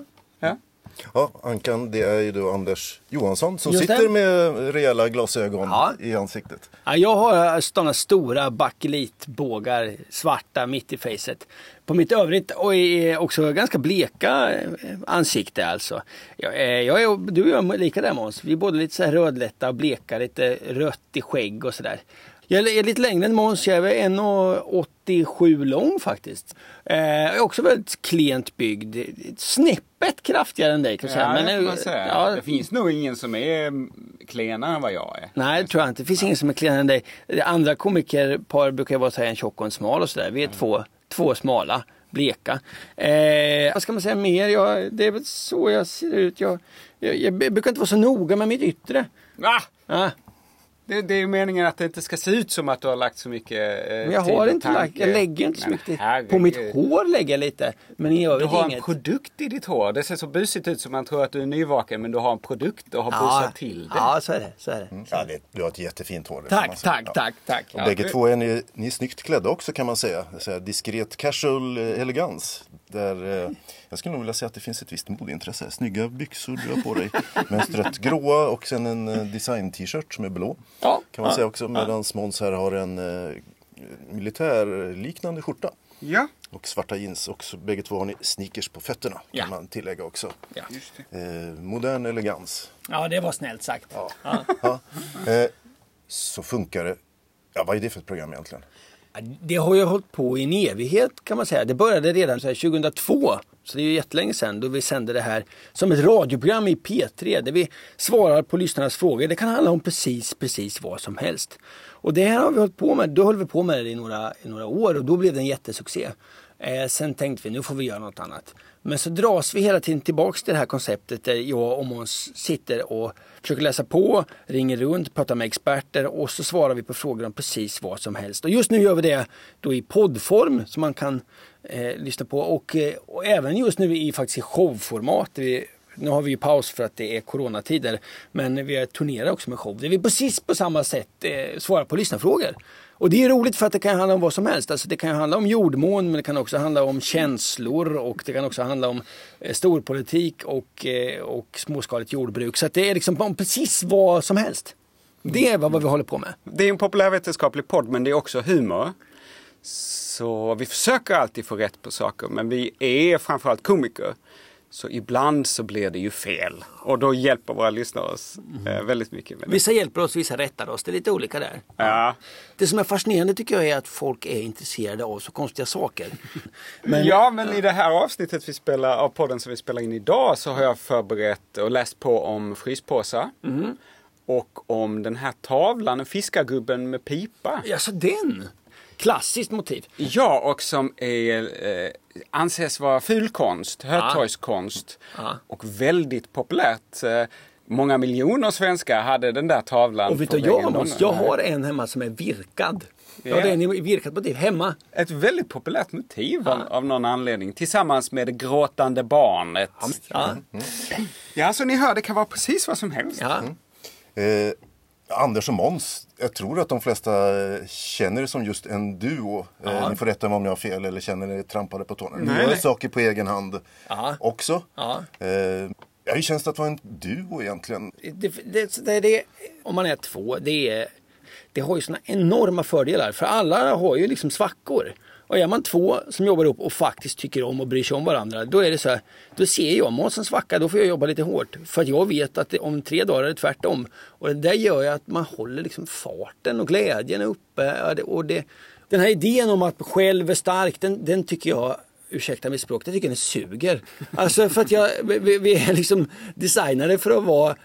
Ja. Ankan, det är ju då Anders Johansson som Just det. sitter med rejäla glasögon Ja. i ansiktet. Ja, jag har sådana stora bakelitbågar, svarta mitt i facet. På mitt övrigt och är också ganska bleka eh, ansikte alltså. Jag är, jag är, du och jag är lika där Måns. Vi är både lite så här rödlätta och bleka, lite rött i skägg och sådär. Jag är lite längre än Måns, jag är 1,87 lång faktiskt. Eh, jag är också väldigt klent byggd. Snäppet kraftigare än dig kan jag säga. Ja, Men, det säga. ja, Det finns nog ingen som är klenare än vad jag är. Nej, det tror jag inte. Det finns ingen som är klenare än dig. Andra komikerpar brukar vara så här en tjock och en smal och sådär. Vi är två, två smala, bleka. Eh, vad ska man säga mer? Jag, det är väl så jag ser ut. Jag, jag, jag brukar inte vara så noga med mitt yttre. Va? Ja, Det, det är ju meningen att det inte ska se ut som att du har lagt så mycket eh, men jag tid har inte tanke. lagt, jag lägger inte så Men mycket. herregud. På mitt hår lägger jag lite. Men i Du övrigt har en inget. produkt i ditt hår. Det ser så busigt ut som man tror att du är nyvaken men du har en produkt och har ja, busat till det. ja, så är det. Så är det. Ja, det, du har ett jättefint hår. Tack, tack, Ja. tack, tack. Och bägge två är ni, ni är snyggt klädda också kan man säga. Så här, diskret casual eh, elegans. Där, eh, jag skulle nog vilja säga att det finns ett visst modeintresse. Snygga byxor du har på dig. Mönstret gråa och sen en eh, design-t-shirt som är blå. Ja, Kan man ja, säga också. Medan Måns här har en eh, militärliknande skjorta. Ja, Och svarta jeans. Och så, bägge två har ni sneakers på fötterna. Kan Ja. man tillägga också. Ja. just det. Eh, modern elegans. ja, det var snällt sagt. Ja. Ja. Eh, så funkar det. Ja, vad är det för ett program egentligen? Det har ju hållit på i en evighet kan man säga. Det började redan 2002. Så det är ju jättelänge sedan då vi sände det här som ett radioprogram i P3 där vi svarar på lyssnarnas frågor. Det kan handla om precis, precis vad som helst. Och det här har vi hållit på med. Då höll vi på med det i några, i några år och då blev det en jättesuccé. Eh, sen tänkte vi nu får vi göra något annat. Men så dras vi hela tiden tillbaks till det här konceptet där jag och Måns sitter och försöker läsa på, ringer runt, pratar med experter och så svarar vi på frågor om precis vad som helst. Och just nu gör vi det då i poddform som man kan eh, lyssna på och, eh, och även just nu i faktiskt i showformat. Vi, nu har vi ju paus för att det är coronatider men vi turnerar också med show. Där vi precis på samma sätt eh, svarar på lyssnarfrågor. Och det är roligt för att det kan handla om vad som helst. Alltså det kan handla om jordmån men det kan också handla om känslor och det kan också handla om eh, storpolitik och, eh, och småskaligt jordbruk. Så att det är liksom om precis vad som helst. Det är vad vi håller på med. Det är en populärvetenskaplig podd men det är också humor. Så vi försöker alltid få rätt på saker men vi är framförallt komiker. Så ibland så blir det ju fel. Och då hjälper våra lyssnare oss eh, väldigt mycket med det. Vissa hjälper oss, vissa rättar oss. Det är lite olika där. Ja. Det som är fascinerande tycker jag är att folk är intresserade av så konstiga saker. Men, Ja, men i det här avsnittet vi spelar, av podden som vi spelar in idag så har jag förberett och läst på om fryspåsar. Och om den här tavlan, en fiskargubben med pipa. Ja, så den! Klassiskt motiv. Ja, och som är, eh, anses vara fulkonst, hötorgskonst. Ja. Och väldigt populärt. Eh, många miljoner svenskar hade den där tavlan Och vet du jag. Måns, jag har en hemma som är virkad. Ja, Ja. det är en virkad motiv hemma. Ett väldigt populärt motiv av, av någon anledning. Tillsammans med det gråtande barnet. Ja. Ja, så ni hör, det kan vara precis vad som helst. Ja. Eh, Anders och Måns, jag tror att de flesta eh, känner det som just en duo. Eh, ni får rätta mig om jag har fel eller känner er trampade på tårna. Ni gör saker på egen hand Ja. också. Ja. Eh, ja, hur känns det att vara en duo egentligen? Det, det, det, det, om man är två, det, är, det har ju såna enorma fördelar. För alla har ju liksom svackor. Och är man två som jobbar ihop och faktiskt tycker om och bryr sig om varandra. Då är det så här, då ser jag Måns en svacka, då får jag jobba lite hårt. För att jag vet att det, om tre dagar är det tvärtom. Och det där gör ju att man håller liksom farten och glädjen uppe. Det- Och det, den här idén om att själv är stark, den, den tycker jag ursäkta mitt språk, jag tycker den suger. Alltså för att jag, vi, vi är liksom designade för att vara,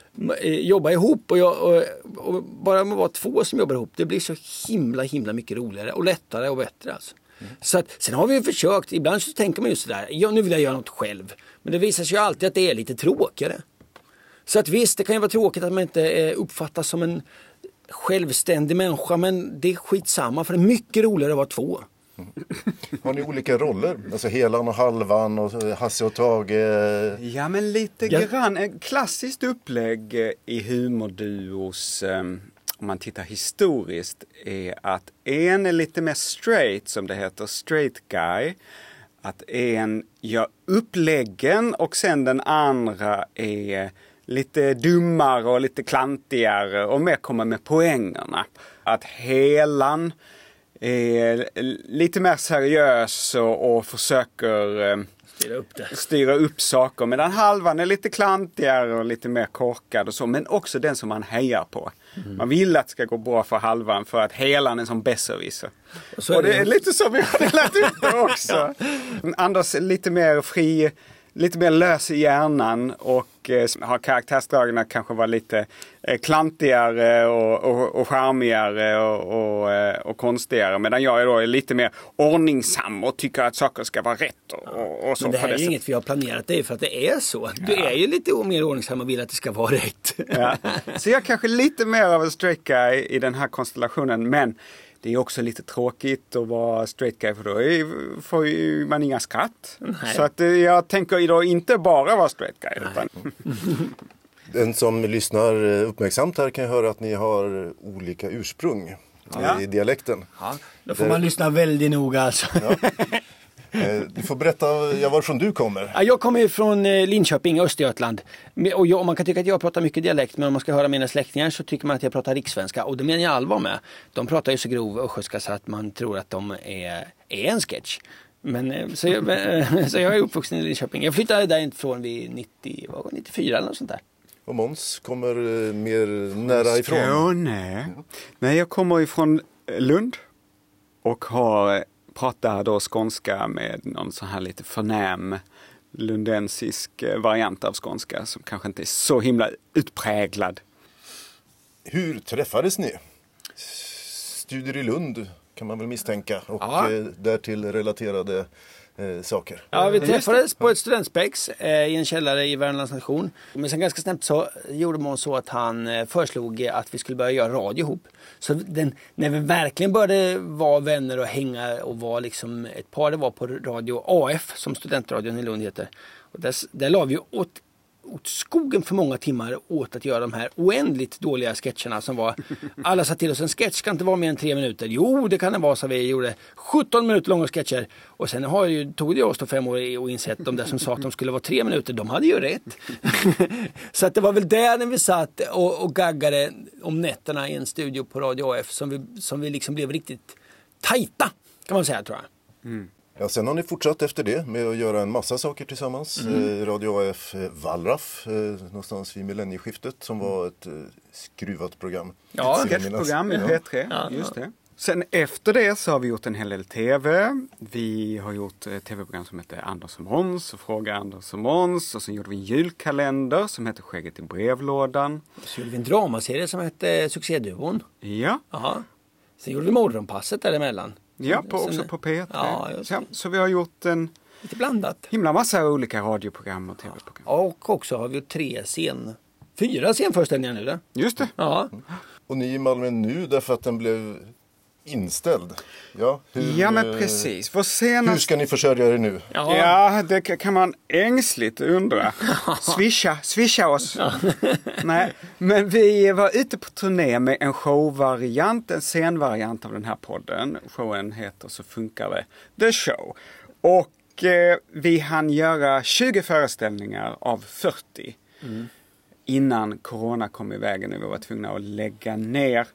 eh, jobba ihop och, jag, och, och bara med att vara två som jobbar ihop, det blir så himla himla mycket roligare och lättare och bättre. Alltså. Så att, sen har vi ju försökt, ibland så tänker man ju sådär, ja, nu vill jag göra något själv. Men det visar sig ju alltid att det är lite tråkigare. Så att visst, det kan ju vara tråkigt att man inte eh, uppfattas som en självständig människa men det är skitsamma för det är mycket roligare att vara två. Har ni olika roller? Alltså Helan och Halvan och Hasse och Tage? Ja, men lite Ja. grann. Ett klassiskt upplägg eh, i humorduos, eh, om man tittar historiskt, är att en är lite mer straight, som det heter, straight guy. Att en gör uppläggen och sen den andra är lite dummare och lite klantigare och mer kommer med poängerna. Att Helan är lite mer seriös och, och försöker eh, Styra upp det. styra upp saker. Medan halvan är lite klantigare och lite mer korkad och så. Men också den som man hejar på. Man vill att det ska gå bra för halvan för att helan är som besserwisser. Och Och det är lite så vi har delat upp det också. Anders lite mer fri, lite mer lös i hjärnan och eh, har karaktärsdragen att kanske vara lite eh, klantigare och, och, och charmigare och, och, eh, och konstigare. Medan jag är då lite mer ordningsam och tycker att saker ska vara rätt. Och, och, så Men det här är ju inget vi har planerat, det är för att det är så. Du är ju lite mer ordningsam och vill att det ska vara rätt. Ja. Så jag är kanske lite mer av en straight guy i den här konstellationen. Men det är också lite tråkigt att vara straight guy för då får ju man inga skratt. Så att eh, jag tänker idag inte bara vara straight guy. Utan, Den som lyssnar eh, uppmärksamt här kan höra att ni har olika ursprung Ja. i dialekten. Då får man lyssna väldigt noga alltså. Eh, Du får berätta varifrån du kommer. Ja, Jag kommer ju från eh, Linköping, Östergötland. Och jag, man kan tycka att jag pratar mycket dialekt men om man ska höra mina släktingar så tycker man att jag pratar rikssvenska. Och det menar jag allvar med. De pratar ju så grov östgötska så att man tror att de är, är en sketch. Men, eh, så, jag, eh, så jag är uppvuxen i Linköping. Jag flyttade därifrån vid 90, vad var det, 94 eller något sånt där. Och Måns kommer eh, mer nära ifrån. Skåne. Nej, jag kommer ifrån Lund och har pratar då skånska med någon sån här lite förnäm lundensisk eh, variant av skånska som kanske inte är så himla utpräglad. Hur träffades ni? Studier i Lund kan man väl misstänka och Ja. eh, därtill relaterade eh, saker. Ja, vi träffades på ett studentspex eh, i en källare i Värmlands nation. Men sen ganska snabbt så gjorde man så att han eh, föreslog att vi skulle börja göra radio ihop. Så den, när vi verkligen började vara vänner och hänga och vara liksom ett par, det var på Radio AF som studentradion i Lund heter. Och där, där la vi åt åt skogen för många timmar åt att göra de här oändligt dåliga sketcherna som var Alla sa till oss en sketch ska inte vara mer än tre minuter. Jo det kan det vara sa vi. Gjorde 17 minuter långa sketcher. Och sen har ju, tog det oss då fem år och insett de där som sa att de skulle vara tre minuter, de hade ju rätt. så att det var väl där när vi satt och, och gaggade om nätterna i en studio på Radio AF som vi, som vi liksom blev riktigt tajta kan man säga tror jag. Ja, sen har ni fortsatt efter det med att göra en massa saker tillsammans. Mm. Eh, Radio AF eh, Wallraff eh, någonstans vid millennieskiftet som var ett eh, skruvat program. Ja, minnas. Sketchprogram i Ja. P3, Ja, just det. Sen efter det så har vi gjort en hel del TV. Vi har gjort ett TV-program som heter Anders och Måns och Fråga Anders och Måns. Och sen gjorde vi en julkalender som heter Skägget i brevlådan. Så gjorde vi en dramaserie som hette Succéduon. Ja, Jaha. Sen gjorde vi Morgonpasset däremellan. Ja på, också på P3. Ja, just så, vi har gjort en Lite blandat. himla massa olika radioprogram och TV-program. Och också har vi gjort tre scen... Fyra scenföreställningar nu då. Just det. Ja. Och ni är i Malmö nu därför att den blev inställd. Ja, hur, Ja men eh, precis. Vår Hur senaste... ska ni försörja er nu? Ja. Ja, det kan man ängsligt undra. Swisha, swisha oss. Nej, men vi var ute på turné med en showvariant, en scenvariant av den här podden. Showen heter Så funkar det, The Show. Och eh, vi hann göra 20 föreställningar av 40 innan corona kom i vägen och vi var tvungna att lägga ner.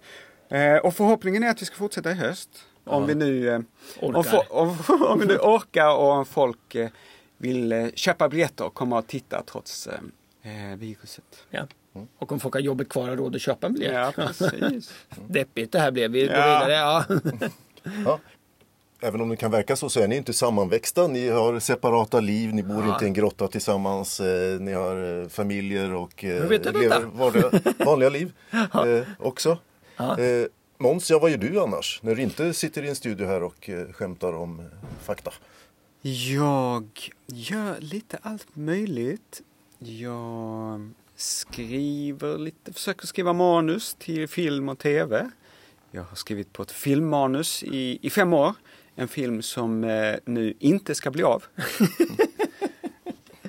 Eh, och förhoppningen är att vi ska fortsätta i höst. Om vi nu eh, om, om, om vi nu orkar och om folk eh, vill eh, köpa biljetter och komma och titta trots eh, eh, viruset. ja. Och om folk har jobbet kvar och råd att köpa en biljett. Ja, precis. Deppigt det här blev. Vi går Ja. vidare. Ja. Ja. Även om det kan verka så så är ni inte sammanväxta. Ni har separata liv, ni bor inte i en grotta tillsammans. Eh, ni har familjer och eh, lever vanliga, vanliga liv eh, också. Eh, Måns, ja, vad gör du annars? När du inte sitter i en studio här och eh, skämtar om eh, fakta. Jag gör lite allt möjligt. Jag skriver lite, försöker skriva manus till film och tv. Jag har skrivit på ett filmmanus i, i fem år. En film som eh, nu inte ska bli av.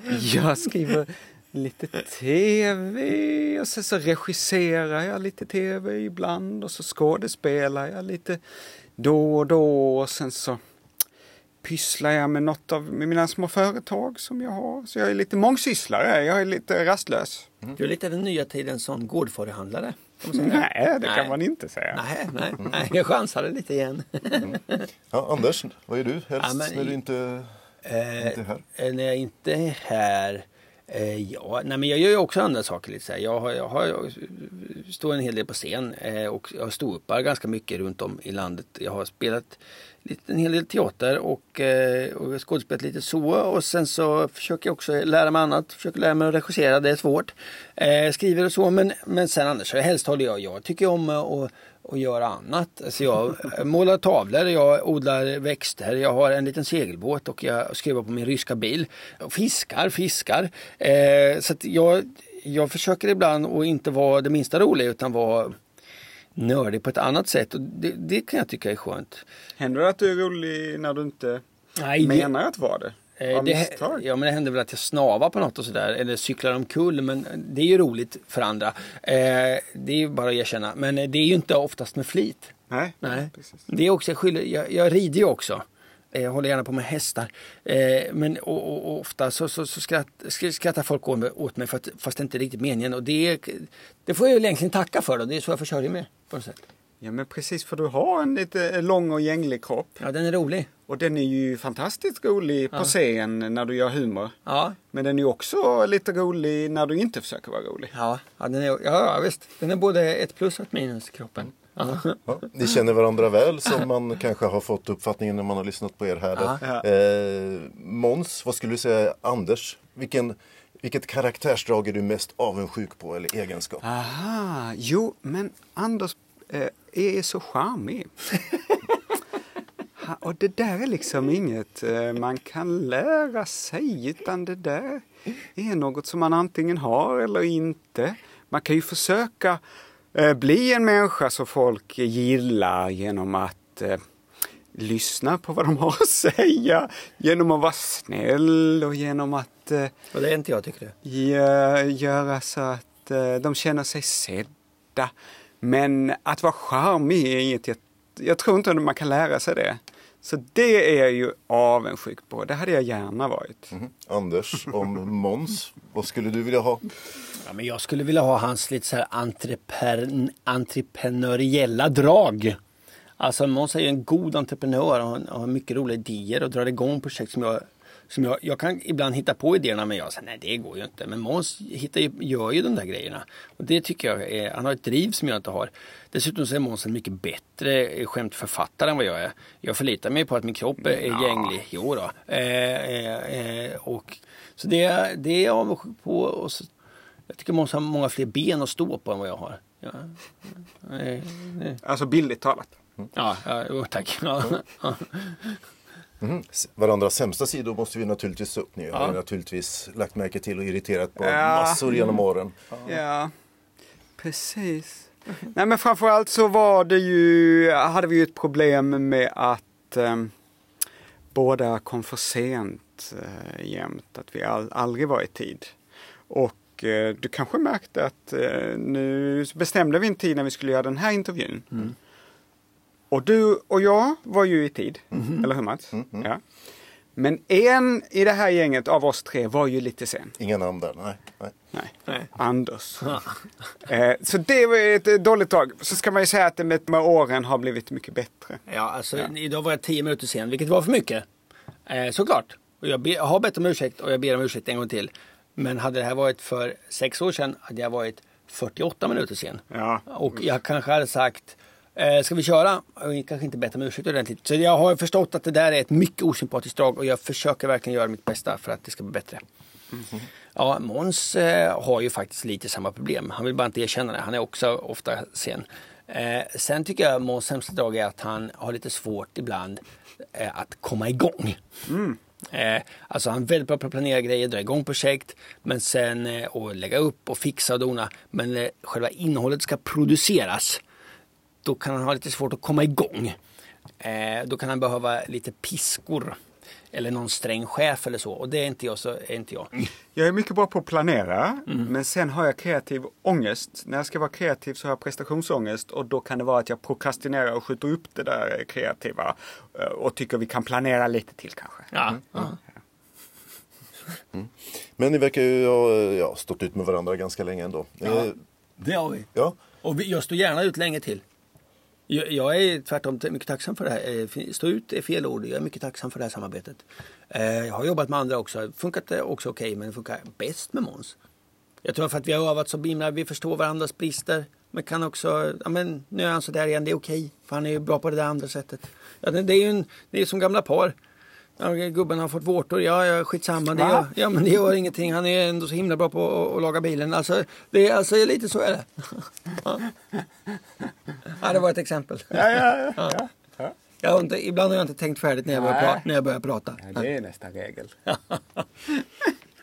jag skriver lite tv och sen så regisserar jag lite tv ibland och så skådespelar jag lite då och då och sen så pysslar jag med något av med mina små företag som jag har. Så jag är lite mångsysslare, jag är lite rastlös. Du är lite den nya tidens sån gårdfarihandlare. Nej, det kan man inte säga. Nej, nej, nej, jag chansade lite igen. Ja, Anders, vad gör du helst Ja, men när du inte, Eh, inte är här? eh, när jag inte är här eh, ja, nej men jag gör ju också andra saker. Lite så här. Jag, har, jag, har, jag står en hel del på scen eh, och jag ståuppar ganska mycket runt om i landet. Jag har spelat lite, en hel del teater och, eh, och skådespelat lite så. Och sen så försöker jag också lära mig annat. Försöker lära mig att regissera, det är svårt. Eh, skriver och så men, men sen annars så helst håller jag, jag tycker om att och göra annat. Alltså jag målar tavlor, jag odlar växter, jag har en liten segelbåt och jag skruvar på min ryska bil. Fiskar, fiskar. Eh, så jag, jag försöker ibland att inte vara det minsta rolig utan vara nördig på ett annat sätt. Och det, det kan jag tycka är skönt. Händer det att du är rolig när du inte Nej, det- menar att vara det? Eh, det, ja men det händer väl att jag snavar på något och sådär eller cyklar omkull men det är ju roligt för andra. Eh, det är ju bara att erkänna men det är ju inte oftast med flit. Nej, Nej. precis. Det är också, jag, skyller, jag, jag rider ju också. Eh, Jag håller gärna på med hästar. Eh, men och, och, och ofta så, så, så skratt, sk- skrattar folk åt mig för att, fast det inte är riktigt meningen. Och det, det får jag ju egentligen tacka för. Då. Det är så jag försörjer mig på något sätt. Ja men precis för du har en lite lång och gänglig kropp. Ja, den är rolig. Och den är ju fantastiskt rolig på Ja. scen när du gör humor. Ja, Men den är ju också lite rolig när du inte försöker vara rolig. ja, ja, den är, ja, ja visst. Den är både ett plus och ett minus i kroppen. Ja. Ja, ni känner varandra väl som man kanske har fått uppfattningen när man har lyssnat på er här. Ja. Eh, Måns, vad skulle du säga Anders? Vilken, vilket karaktärsdrag är du mest avundsjuk på eller egenskap? Aha, jo men Anders eh, är så charmig. Ha, och det där är liksom inget eh, man kan lära sig utan det där är något som man antingen har eller inte. Man kan ju försöka eh, bli en människa som folk gillar genom att eh, lyssna på vad de har att säga, genom att vara snäll och genom att eh, Och det är inte jag tycker gö- göra så att eh, de känner sig sedda. Men att vara charmig är inget, jag, jag tror inte att man kan lära sig det. Så det är jag ju avundsjuk på. Det hade jag gärna varit. Mhm. Anders, om Måns, vad skulle du vilja ha? Ja, men jag skulle vilja ha hans lite så här entrepren, entreprenöriella drag. Alltså Måns är ju en god entreprenör och har mycket roliga idéer och drar igång projekt som jag som jag, jag kan ibland hitta på idéerna men jag säger nej det går ju inte. Men Måns hittar ju, gör ju de där grejerna. Och det tycker jag är, han har ett driv som jag inte har. Dessutom så är Måns en mycket bättre skämtförfattare än vad jag är. Jag förlitar mig på att min kropp är, är gänglig. Jo då. Eh, eh, eh, och, så det, det är jag avundsjuk på. Och så, jag tycker Måns har många fler ben att stå på än vad jag har. Ja, eh, eh, Alltså bildligt talat. ja, ja jo, tack. Ja, ja. S- Varandras sämsta sidor måste vi naturligtvis ta upp. Ni har Ja. ju naturligtvis lagt märke till och irriterat på Ja. massor genom åren. Ja, precis. Nej men framförallt så var det ju, hade vi ju ett problem med att eh, båda kom för sent eh, jämt, att vi all, aldrig var i tid. Och eh, du kanske märkte att eh, nu bestämde vi en tid när vi skulle göra den här intervjun. Och du och jag var ju i tid, eller hur Mats? Ja. Men en i det här gänget av oss tre var ju lite sen. Inga namn där, nej. nej. Nej, Nej. Anders. eh, så det var ett eh, dåligt tag. Så ska man ju säga att det med, med åren har blivit mycket bättre. Ja, alltså idag var jag tio minuter sen, vilket var för mycket. Eh, såklart. Och jag, be, jag har bett om ursäkt och jag ber om ursäkt en gång till. Men hade det här varit för sex år sedan hade jag varit 48 minuter sen. Ja. Och jag kanske hade sagt eh, Ska vi köra? Jag kanske inte bett om ursäkt ordentligt. Så jag har förstått att det där är ett mycket osympatiskt drag och jag försöker verkligen göra mitt bästa för att det ska bli bättre. Ja, Måns eh, har ju faktiskt lite samma problem. Han vill bara inte erkänna det. Han är också ofta sen. Eh, sen tycker jag Måns sämsta drag är att han har lite svårt ibland eh, att komma igång. Eh, alltså han är väldigt bra på att planera grejer, dra igång projekt men sen och lägga upp och fixa och dona. Men själva innehållet ska produceras. Då kan han ha lite svårt att komma igång. Eh, då kan han behöva lite piskor. Eller någon sträng chef eller så. Och det är inte jag. Så är inte jag. Jag är mycket bra på att planera, men sen har jag kreativ ångest. När jag ska vara kreativ så har jag prestationsångest och då kan det vara att jag prokrastinerar och skjuter upp det där kreativa eh, och tycker vi kan planera lite till kanske. Ja. Men ni verkar ju ha ja, stått ut med varandra ganska länge ändå. Ja. Eh, Det har vi. ja. Och vi, jag står gärna ut länge till. Jag, jag är tvärtom mycket tacksam för det här. Eh, stå ut är fel ord. Jag är mycket tacksam för det här samarbetet. Jag har jobbat med andra också. Funkat det också okej, men det funkar bäst med Måns. Jag tror för att vi har övat så himla, vi förstår varandras brister. Men kan också, ja men nu är han så där igen, det är okej. För han är ju bra på det där andra sättet. Ja, det är ju en, det är som gamla par. Ja, gubben har fått vårtor, ja, ja skitsamma. Det gör, ja men det gör ingenting. Han är ändå så himla bra på att, att laga bilen. Alltså, det är alltså lite så är det. Ja. ja, det var ett exempel. Ja, ja, ja. ja. Jag har inte, ibland har jag inte tänkt färdigt när jag börjar, pra, när jag börjar prata. ja det är nästa regel.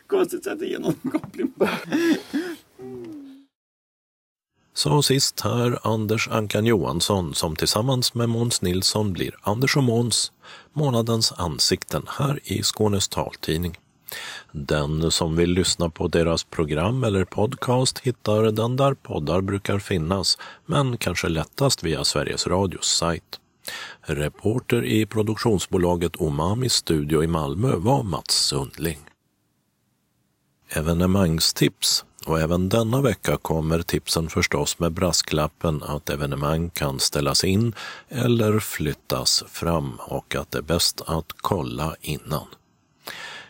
Konstigt att ge någon komplimang. Så sist här Anders Ankan Johansson som tillsammans med Måns Nilsson blir Anders och Måns, månadens ansikten här i Skånes taltidning. Den som vill lyssna på deras program eller podcast hittar den där poddar brukar finnas, men kanske lättast via Sveriges Radios sajt. Reporter i produktionsbolaget Omamis studio i Malmö var Mats Sundling. Evenemangstips och även denna vecka kommer tipsen förstås med brasklappen att evenemang kan ställas in eller flyttas fram och att det är bäst att kolla innan.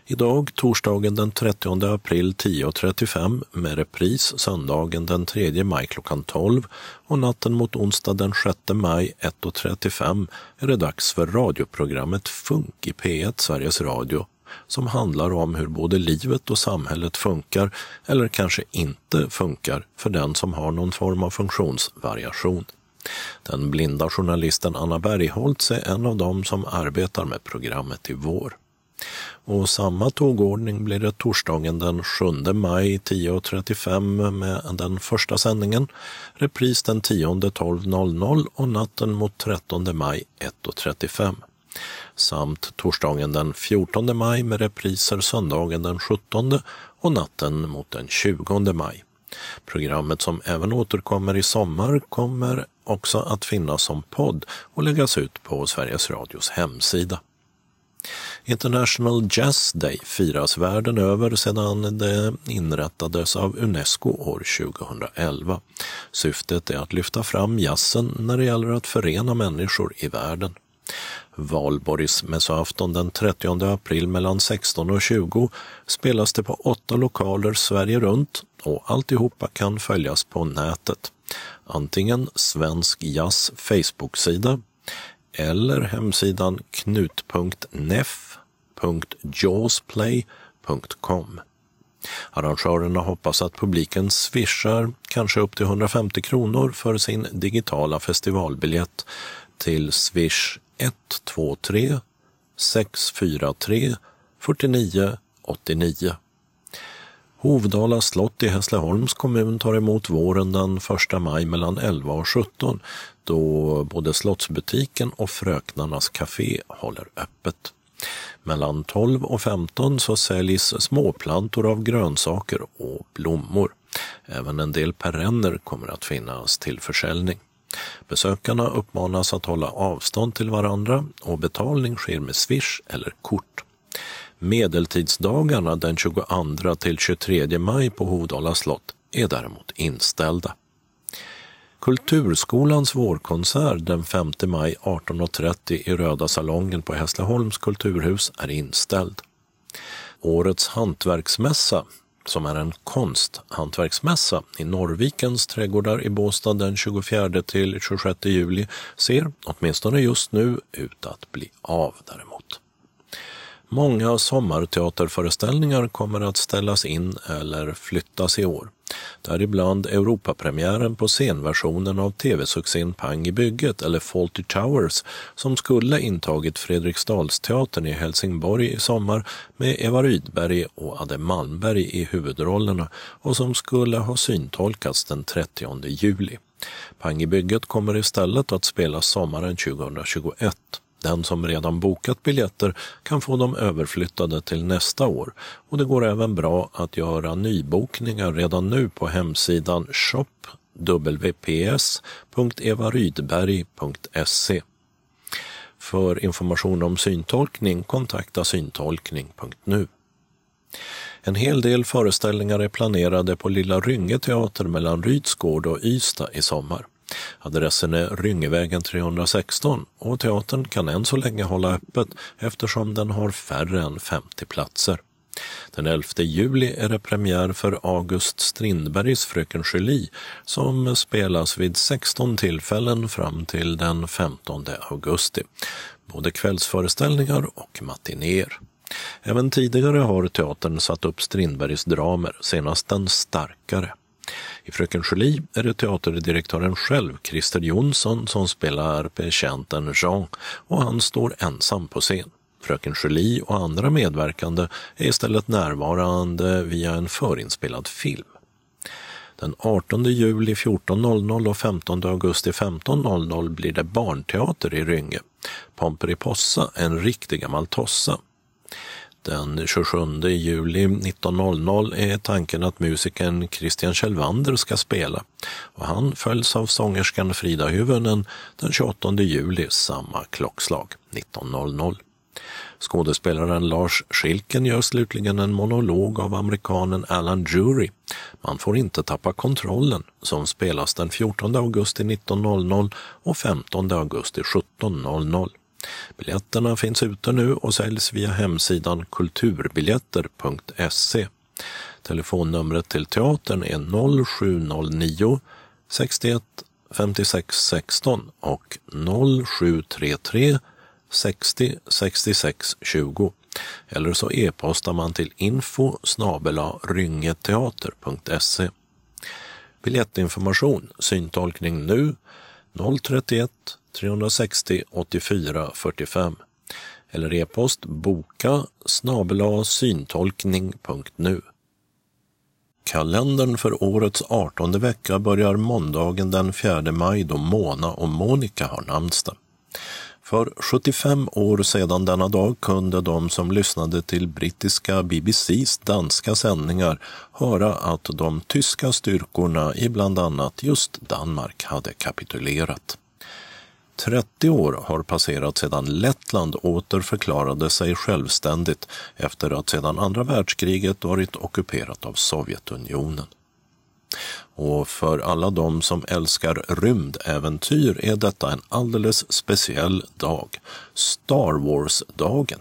Idag, torsdagen den 30 april 10.35 med repris söndagen den 3 maj klockan 12 och natten mot onsdag den 6 maj 1.35 är det dags för radioprogrammet Funk i P1 Sveriges Radio som handlar om hur både livet och samhället funkar eller kanske inte funkar för den som har någon form av funktionsvariation. Den blinda journalisten Anna Bergholtz är en av dem som arbetar med programmet i vår. Och samma tågordning blir det torsdagen den 7 maj 10.35 med den första sändningen, repris den 10 12.00 och natten mot 13 maj 1.35 samt torsdagen den 14 maj med repriser söndagen den 17 och natten mot den 20 maj. Programmet som även återkommer i sommar kommer också att finnas som podd och läggas ut på Sveriges Radios hemsida. International Jazz Day firas världen över sedan det inrättades av Unesco år 2011. Syftet är att lyfta fram jazzen när det gäller att förena människor i världen. Valborgsmässoafton den 30 april mellan 16 och 20 spelas det på åtta lokaler Sverige runt och alltihopa kan följas på nätet. Antingen Svensk Jazz Facebook-sida eller hemsidan knut.neff.jawsplay.com. Arrangörerna hoppas att publiken swishar kanske upp till 150 kronor för sin digitala festivalbiljett till swish 123 643 49 89. Hovdala slott i Hässleholms kommun tar emot våren den 1 maj mellan 11 och 17 då både Slottsbutiken och Fröknarnas café håller öppet. Mellan 12 och 15 så säljs småplantor av grönsaker och blommor. Även en del perenner kommer att finnas till försäljning. Besökarna uppmanas att hålla avstånd till varandra och betalning sker med swish eller kort. Medeltidsdagarna den 22 till 23 maj på Hovdala slott är däremot inställda. Kulturskolans vårkonsert den 5 maj 18.30 i Röda salongen på Hässleholms kulturhus är inställd. Årets hantverksmässa, som är en konsthantverksmässa i Norrvikens trädgårdar i Båstad den 24 till 26 juli, ser, åtminstone just nu, ut att bli av däremot. Många sommarteaterföreställningar kommer att ställas in eller flyttas i år. Däribland Europapremiären på scenversionen av tv-succén Pang i bygget eller Fawlty Towers som skulle intagit Fredriksdalsteatern i Helsingborg i sommar med Eva Rydberg och Adde Malmberg i huvudrollerna och som skulle ha syntolkats den 30 juli. Pang i bygget kommer istället att spelas sommaren 2021. Den som redan bokat biljetter kan få dem överflyttade till nästa år och det går även bra att göra nybokningar redan nu på hemsidan shopwps.evarydberg.se. För information om syntolkning kontakta syntolkning.nu. En hel del föreställningar är planerade på Lilla Rynge teater mellan Rydsgård och Ystad i sommar. Adressen är Ryngevägen 316 och teatern kan än så länge hålla öppet eftersom den har färre än 50 platser. Den 11 juli är det premiär för August Strindbergs Fröken Julie som spelas vid 16 tillfällen fram till den 15 augusti. Både kvällsföreställningar och matinéer. Även tidigare har teatern satt upp Strindbergs dramer, senast Den starkare. I Fröken Julie är det teaterdirektören själv, Christer Jonsson, som spelar betjänten Jean och han står ensam på scen. Fröken Julie och andra medverkande är istället närvarande via en förinspelad film. Den 18 juli 14.00 och 15 augusti 15.00 blir det barnteater i Rynge. Pomperipossa, en riktig gammal tossa. Den 27 juli 19.00 är tanken att musikern Christian Kjellvander ska spela och han följs av sångerskan Frida Hyvönen den 28 juli samma klockslag 19.00. Skådespelaren Lars Schilken gör slutligen en monolog av amerikanen Alan Jury. Man får inte tappa kontrollen som spelas den 14 augusti 19.00 och 15 augusti 17.00. Biljetterna finns ute nu och säljs via hemsidan kulturbiljetter.se. Telefonnumret till teatern är 0709 61 56 16 och 0733 60 66 20 eller så e-postar man till info ryngeteater.se. Biljettinformation, syntolkning nu 031 360 84 45 eller e-post boka syntolkning.nu. Kalendern för årets 18 vecka börjar måndagen den 4 maj då Mona och Monica har namnsdag. För 75 år sedan denna dag kunde de som lyssnade till brittiska BBCs danska sändningar höra att de tyska styrkorna i bland annat just Danmark hade kapitulerat. 30 år har passerat sedan Lettland åter förklarade sig självständigt efter att sedan andra världskriget varit ockuperat av Sovjetunionen. Och för alla de som älskar rymdäventyr är detta en alldeles speciell dag, Star Wars-dagen.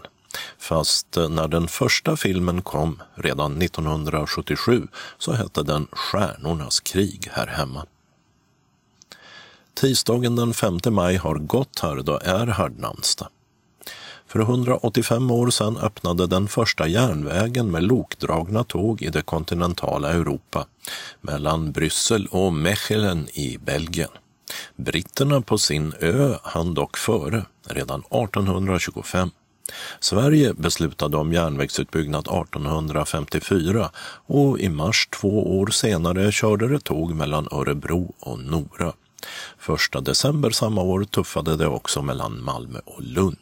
Fast när den första filmen kom, redan 1977, så hette den Stjärnornas krig här hemma. Tisdagen den 5 maj har Gotthard och Erhard namnsdag. För 185 år sedan öppnade den första järnvägen med lokdragna tåg i det kontinentala Europa mellan Bryssel och Mechelen i Belgien. Britterna på sin ö hann dock före, redan 1825. Sverige beslutade om järnvägsutbyggnad 1854 och i mars två år senare körde det tåg mellan Örebro och Nora. Första december samma år tuffade det också mellan Malmö och Lund.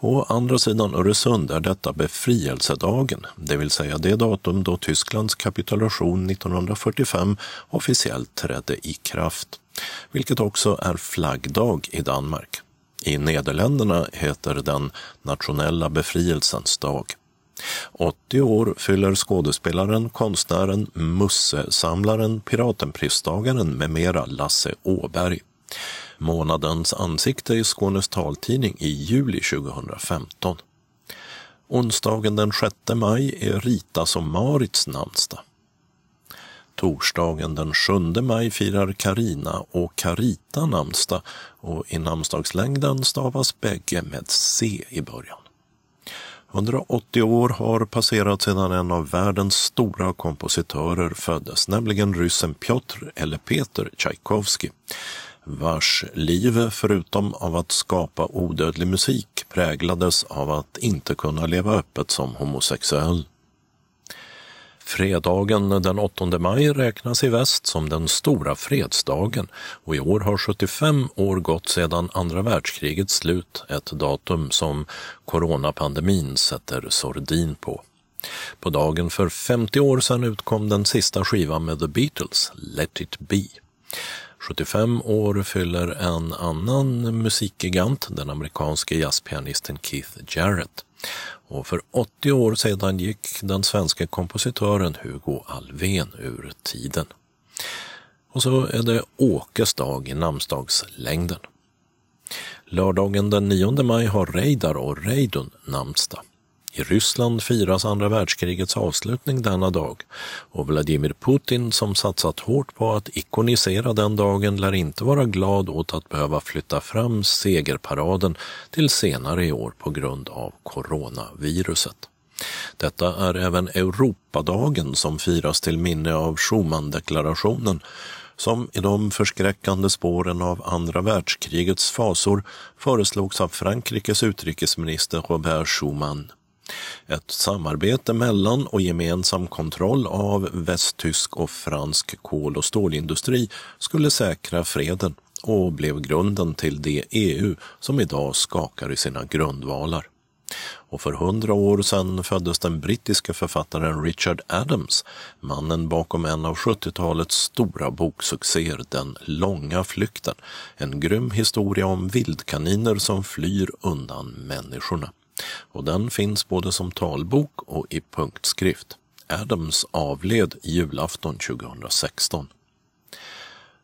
På andra sidan Öresund är detta befrielsedagen, det vill säga det datum då Tysklands kapitulation 1945 officiellt trädde i kraft, vilket också är flaggdag i Danmark. I Nederländerna heter den nationella befrielsens dag. 80 år fyller skådespelaren, konstnären, mussesamlaren, piratenpristagaren med mera Lasse Åberg. Månadens ansikte i Skånes taltidning i juli 2015. Onsdagen den 6 maj är Ritas och Marits namnsdag. Torsdagen den 7 maj firar Karina och Karita namnsdag och i namnsdagslängden stavas bägge med C i början. 180 år har passerat sedan en av världens stora kompositörer föddes, nämligen ryssen Piotr eller Peter Tchaikovsky vars liv, förutom av att skapa odödlig musik, präglades av att inte kunna leva öppet som homosexuell. Fredagen den 8 maj räknas i väst som den stora fredsdagen och i år har 75 år gått sedan andra världskrigets slut, ett datum som coronapandemin sätter sordin på. På dagen för 50 år sedan utkom den sista skivan med The Beatles, Let it be. 75 år fyller en annan musikgigant, den amerikanske jazzpianisten Keith Jarrett. Och för 80 år sedan gick den svenska kompositören Hugo Alfvén ur tiden. Och så är det Åkes dag i namnsdagslängden. Lördagen den 9 maj har Reidar och Reidun namnsdag. I Ryssland firas andra världskrigets avslutning denna dag och Vladimir Putin som satsat hårt på att ikonisera den dagen lär inte vara glad åt att behöva flytta fram segerparaden till senare i år på grund av coronaviruset. Detta är även Europadagen som firas till minne av Schumandeklarationen som i de förskräckande spåren av andra världskrigets fasor föreslogs av Frankrikes utrikesminister Robert Schuman ett samarbete mellan och gemensam kontroll av västtysk och fransk kol och stålindustri skulle säkra freden och blev grunden till det EU som idag skakar i sina grundvalar. Och för hundra år sedan föddes den brittiska författaren Richard Adams, mannen bakom en av 70-talets stora boksuccéer Den långa flykten. En grym historia om vildkaniner som flyr undan människorna och den finns både som talbok och i punktskrift. Adams avled julafton 2016.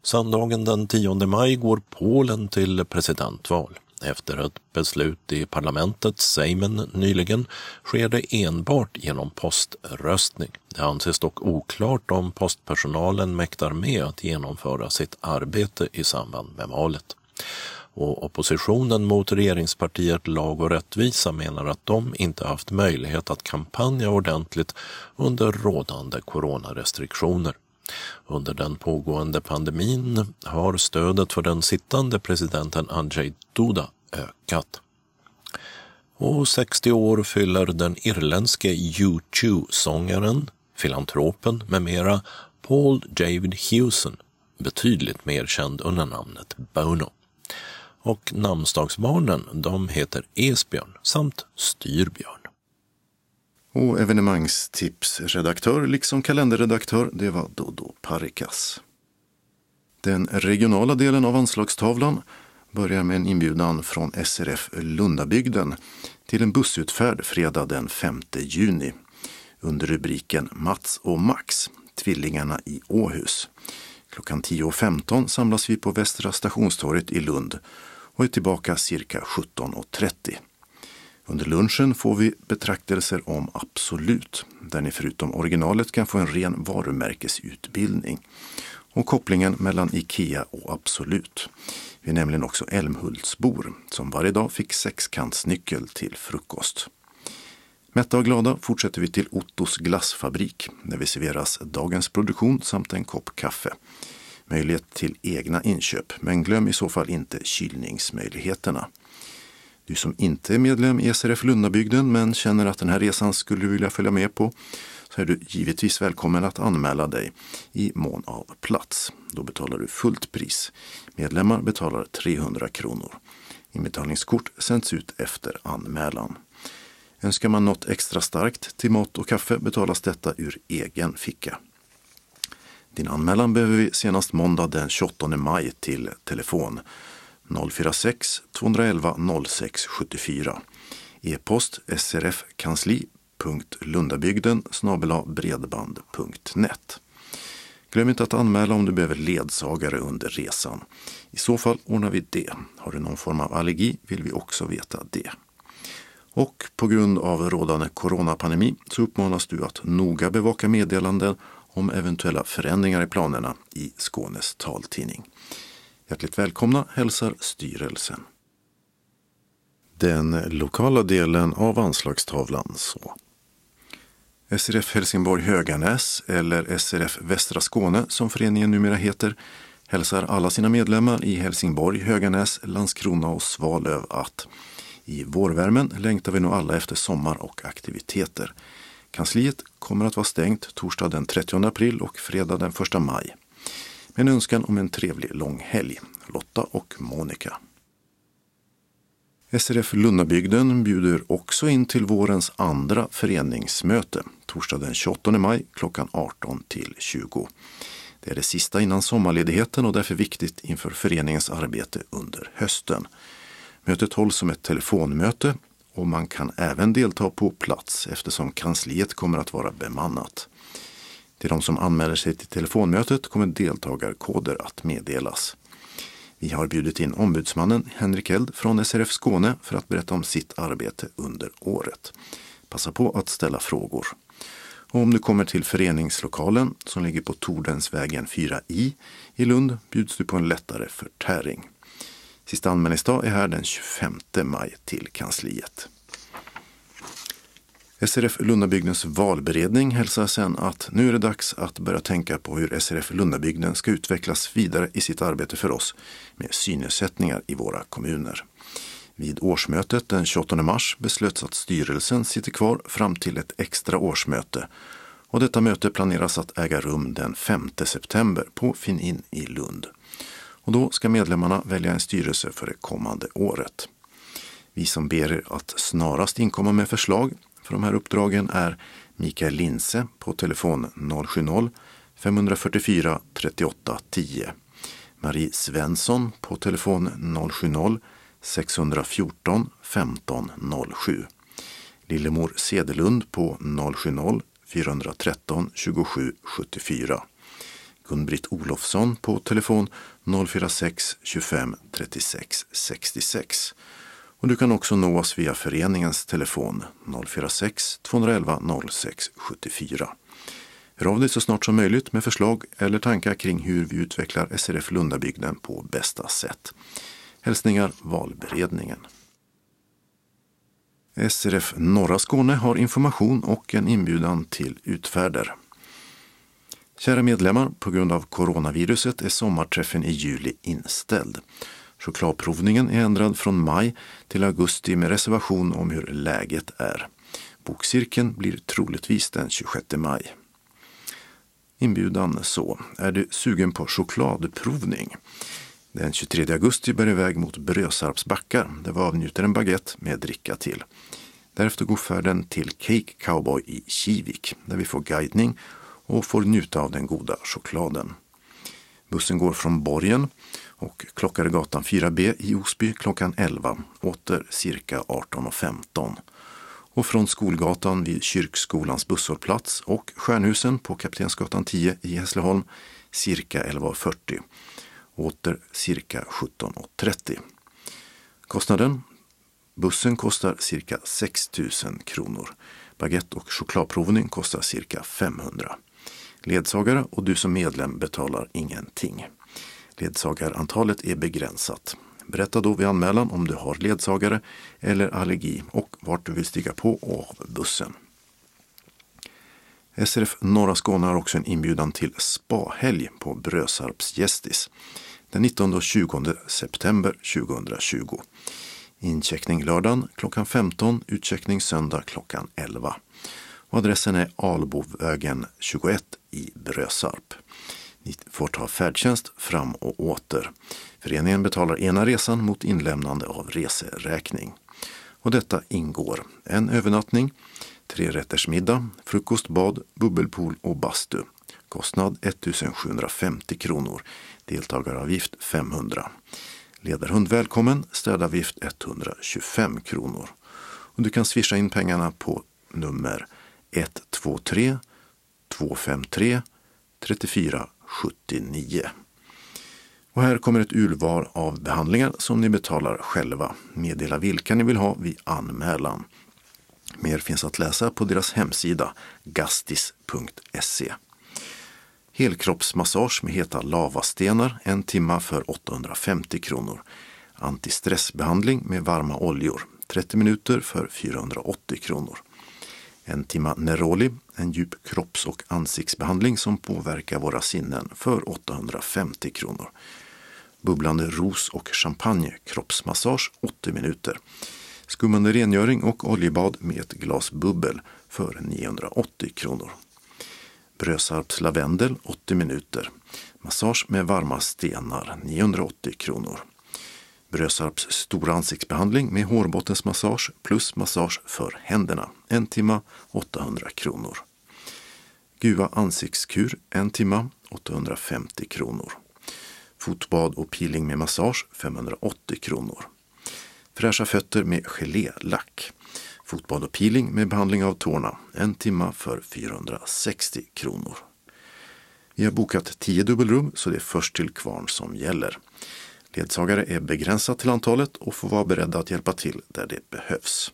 Söndagen den 10 maj går Polen till presidentval. Efter ett beslut i parlamentet, Sejmen, nyligen sker det enbart genom poströstning. Det anses dock oklart om postpersonalen mäktar med att genomföra sitt arbete i samband med valet och oppositionen mot regeringspartiet Lag och rättvisa menar att de inte haft möjlighet att kampanja ordentligt under rådande coronarestriktioner. Under den pågående pandemin har stödet för den sittande presidenten Andrzej Duda ökat. Och 60 år fyller den irländske U2-sångaren, filantropen med mera Paul David Hewson, betydligt mer känd under namnet Bono. Och namnsdagsbarnen de heter Esbjörn samt Styrbjörn. Och evenemangstipsredaktör liksom kalenderredaktör det var Dodo Parikas. Den regionala delen av anslagstavlan börjar med en inbjudan från SRF Lundabygden till en bussutfärd fredag den 5 juni under rubriken Mats och Max, tvillingarna i Åhus. Klockan 10.15 samlas vi på Västra stationstorget i Lund och är tillbaka cirka 17.30. Under lunchen får vi betraktelser om Absolut, där ni förutom originalet kan få en ren varumärkesutbildning och kopplingen mellan IKEA och Absolut. Vi är nämligen också Älmhultsbor som varje dag fick sexkantsnyckel till frukost. Mätta och glada fortsätter vi till Ottos glassfabrik där vi serveras dagens produktion samt en kopp kaffe möjlighet till egna inköp, men glöm i så fall inte kylningsmöjligheterna. Du som inte är medlem i SRF Lundabygden men känner att den här resan skulle du vilja följa med på så är du givetvis välkommen att anmäla dig i mån av plats. Då betalar du fullt pris. Medlemmar betalar 300 kronor. Inbetalningskort sänds ut efter anmälan. Önskar man något extra starkt till mat och kaffe betalas detta ur egen ficka. Din anmälan behöver vi senast måndag den 28 maj till telefon 046 211 06 74. E-post srfkansli.lundabygden bredband.net. Glöm inte att anmäla om du behöver ledsagare under resan. I så fall ordnar vi det. Har du någon form av allergi vill vi också veta det. Och på grund av rådande coronapandemi så uppmanas du att noga bevaka meddelanden om eventuella förändringar i planerna i Skånes taltidning. Hjärtligt välkomna hälsar styrelsen. Den lokala delen av anslagstavlan så. SRF Helsingborg Höganäs, eller SRF Västra Skåne som föreningen numera heter, hälsar alla sina medlemmar i Helsingborg, Höganäs, Landskrona och Svalöv att i vårvärmen längtar vi nog alla efter sommar och aktiviteter. Kansliet kommer att vara stängt torsdag den 30 april och fredag den 1 maj. Med en önskan om en trevlig långhelg. Lotta och Monica. SRF Lunnabygden bjuder också in till vårens andra föreningsmöte torsdag den 28 maj klockan 18 till 20. Det är det sista innan sommarledigheten och därför viktigt inför föreningens arbete under hösten. Mötet hålls som ett telefonmöte och man kan även delta på plats eftersom kansliet kommer att vara bemannat. Till de som anmäler sig till telefonmötet kommer deltagarkoder att meddelas. Vi har bjudit in ombudsmannen Henrik Eld från SRF Skåne för att berätta om sitt arbete under året. Passa på att ställa frågor. Och om du kommer till föreningslokalen som ligger på Tordensvägen 4i i Lund bjuds du på en lättare förtäring. Sista anmälningsdag är här den 25 maj till kansliet. SRF Lundabygdens valberedning hälsar sen att nu är det dags att börja tänka på hur SRF Lundabygden ska utvecklas vidare i sitt arbete för oss med synnedsättningar i våra kommuner. Vid årsmötet den 28 mars beslöts att styrelsen sitter kvar fram till ett extra årsmöte och detta möte planeras att äga rum den 5 september på Finin i Lund. Och då ska medlemmarna välja en styrelse för det kommande året. Vi som ber er att snarast inkomma med förslag för de här uppdragen är Mikael Linse på telefon 070-544 38 10. Marie Svensson på telefon 070 614 15 07. Lillemor Sedelund på 070 413 27 74. Gun-Britt Olofsson på telefon 046 25 36 66. Och du kan också nå oss via föreningens telefon 046 211 06 74. Hör av dig så snart som möjligt med förslag eller tankar kring hur vi utvecklar SRF Lundabygden på bästa sätt. Hälsningar Valberedningen. SRF Norra Skåne har information och en inbjudan till utfärder. Kära medlemmar, på grund av coronaviruset är sommarträffen i juli inställd. Chokladprovningen är ändrad från maj till augusti med reservation om hur läget är. Bokcirkeln blir troligtvis den 26 maj. Inbjudan så. Är du sugen på chokladprovning? Den 23 augusti bär iväg mot Brösarps backar där vi avnjuter en baguette med dricka till. Därefter går färden till Cake Cowboy i Kivik där vi får guidning och får njuta av den goda chokladen. Bussen går från Borgen och Klockaregatan 4B i Osby klockan 11, åter cirka 18.15. Och från Skolgatan vid Kyrkskolans busshållplats och Stjärnhusen på Kaptensgatan 10 i Hässleholm cirka 11.40, åter cirka 17.30. Kostnaden? Bussen kostar cirka 6 000 kronor. Baguette och chokladprovning kostar cirka 500. Ledsagare och du som medlem betalar ingenting. Ledsagarantalet är begränsat. Berätta då vid anmälan om du har ledsagare eller allergi och vart du vill stiga på och av bussen. SRF Norra Skåne har också en inbjudan till spahelg på Brösarps Gästis den 19 och 20 september 2020. Incheckning lördagen klockan 15, utcheckning söndag klockan 11. Och adressen är Albovägen 21 i Brösarp. Ni får ta färdtjänst fram och åter. Föreningen betalar ena resan mot inlämnande av reseräkning. Och detta ingår en övernattning, tre rätters middag, frukost, bad, bubbelpool och bastu. Kostnad 1750 kronor. Deltagaravgift 500. Ledarhund välkommen, städavgift 125 kronor. Och du kan swisha in pengarna på nummer 123 253 34 79. Och här kommer ett urval av behandlingar som ni betalar själva. Meddela vilka ni vill ha vid anmälan. Mer finns att läsa på deras hemsida gastis.se. Helkroppsmassage med heta lavastenar en timma för 850 kronor. Antistressbehandling med varma oljor 30 minuter för 480 kronor. En timma Neroli, en djup kropps och ansiktsbehandling som påverkar våra sinnen för 850 kronor. Bubblande ros och champagne kroppsmassage 80 minuter. Skummande rengöring och oljebad med ett glas bubbel för 980 kronor. Brösarps lavendel 80 minuter. Massage med varma stenar 980 kronor. Brösarps stora ansiktsbehandling med hårbottensmassage plus massage för händerna. En timma 800 kronor. Guva ansiktskur en timma 850 kronor. Fotbad och peeling med massage 580 kronor. Fräscha fötter med gelélack. Fotbad och peeling med behandling av tårna. En timma för 460 kronor. Vi har bokat 10 dubbelrum så det är först till kvarn som gäller. Ledsagare är begränsat till antalet och får vara beredda att hjälpa till där det behövs.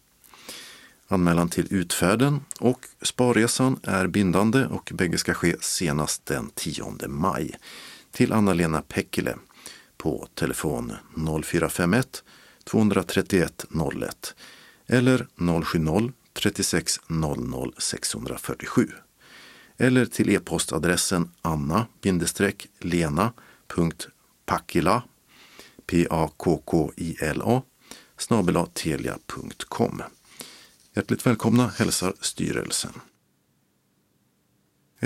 Anmälan till utfärden och sparresan är bindande och bägge ska ske senast den 10 maj. Till Anna-Lena Pekkele på telefon 0451 231 01 eller 070 36 00 647 eller till e-postadressen anna-lena.packila P-A-K-K-I-L-A snabelatelia.com. Hjärtligt välkomna hälsar styrelsen.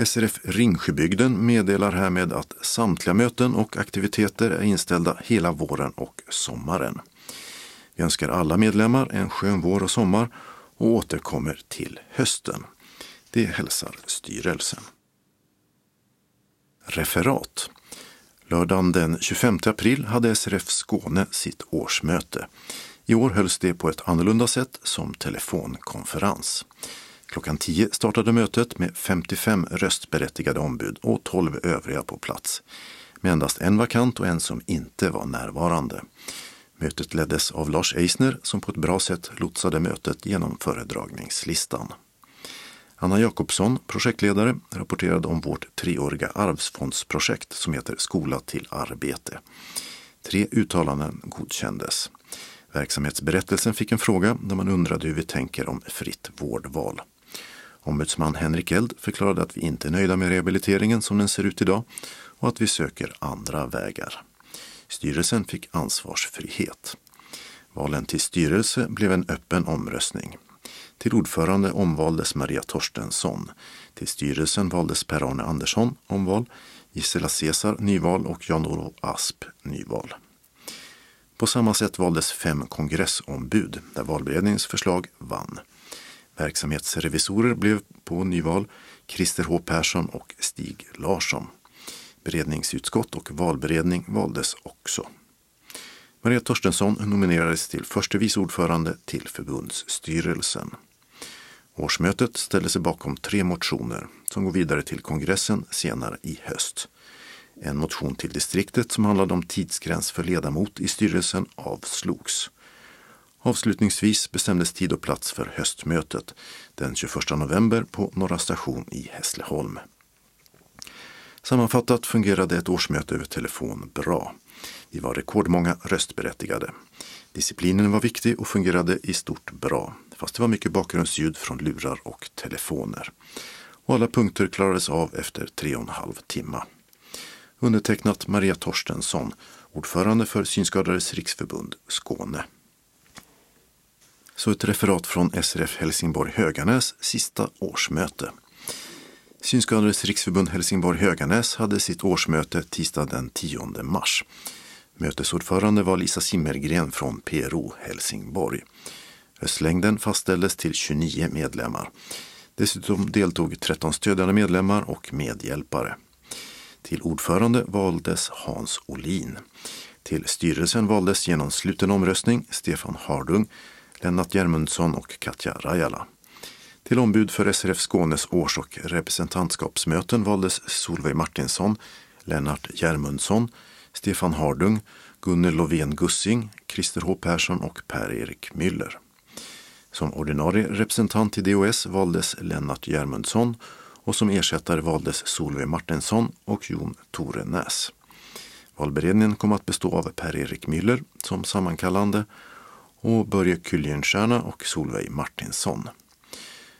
SRF Ringsjöbygden meddelar härmed att samtliga möten och aktiviteter är inställda hela våren och sommaren. Vi önskar alla medlemmar en skön vår och sommar och återkommer till hösten. Det hälsar styrelsen. Referat Lördagen den 25 april hade SRF Skåne sitt årsmöte. I år hölls det på ett annorlunda sätt som telefonkonferens. Klockan 10 startade mötet med 55 röstberättigade ombud och 12 övriga på plats. Med endast en vakant och en som inte var närvarande. Mötet leddes av Lars Eisner som på ett bra sätt lotsade mötet genom föredragningslistan. Anna Jakobsson, projektledare, rapporterade om vårt treåriga arvsfondsprojekt som heter Skola till arbete. Tre uttalanden godkändes. Verksamhetsberättelsen fick en fråga där man undrade hur vi tänker om fritt vårdval. Ombudsman Henrik Eld förklarade att vi inte är nöjda med rehabiliteringen som den ser ut idag och att vi söker andra vägar. Styrelsen fick ansvarsfrihet. Valen till styrelse blev en öppen omröstning. Till ordförande omvaldes Maria Torstensson. Till styrelsen valdes Per-Arne Andersson omval, Gisela Cesar nyval och Jan-Olof Asp nyval. På samma sätt valdes fem kongressombud där valberedningens förslag vann. Verksamhetsrevisorer blev på nyval Christer H Persson och Stig Larsson. Beredningsutskott och valberedning valdes också. Maria Torstensson nominerades till förste vice ordförande till förbundsstyrelsen. Årsmötet ställer sig bakom tre motioner som går vidare till kongressen senare i höst. En motion till distriktet som handlade om tidsgräns för ledamot i styrelsen avslogs. Avslutningsvis bestämdes tid och plats för höstmötet den 21 november på Norra station i Hässleholm. Sammanfattat fungerade ett årsmöte över telefon bra. Vi var rekordmånga röstberättigade. Disciplinen var viktig och fungerade i stort bra, fast det var mycket bakgrundsljud från lurar och telefoner. Och alla punkter klarades av efter tre och en halv timma. Undertecknat Maria Torstensson, ordförande för Synskadades riksförbund Skåne. Så ett referat från SRF Helsingborg Höganäs sista årsmöte. Synskadades riksförbund Helsingborg Höganäs hade sitt årsmöte tisdag den 10 mars. Mötesordförande var Lisa Simmergren från PRO Helsingborg. Röstlängden fastställdes till 29 medlemmar. Dessutom deltog 13 stödjande medlemmar och medhjälpare. Till ordförande valdes Hans Olin. Till styrelsen valdes genom sluten omröstning Stefan Hardung, Lennart Germundsson och Katja Rajala. Till ombud för SRF Skånes års och representantskapsmöten valdes Solveig Martinsson, Lennart Germundsson, Stefan Hardung, Gunnel Lovén Gussing, Christer H Persson och Per-Erik Müller. Som ordinarie representant i DOS valdes Lennart Järmundsson och som ersättare valdes Solveig Martinsson och Jon Tore Näs. Valberedningen kom att bestå av Per-Erik Müller som sammankallande och Börje Kylgenstierna och Solveig Martinsson.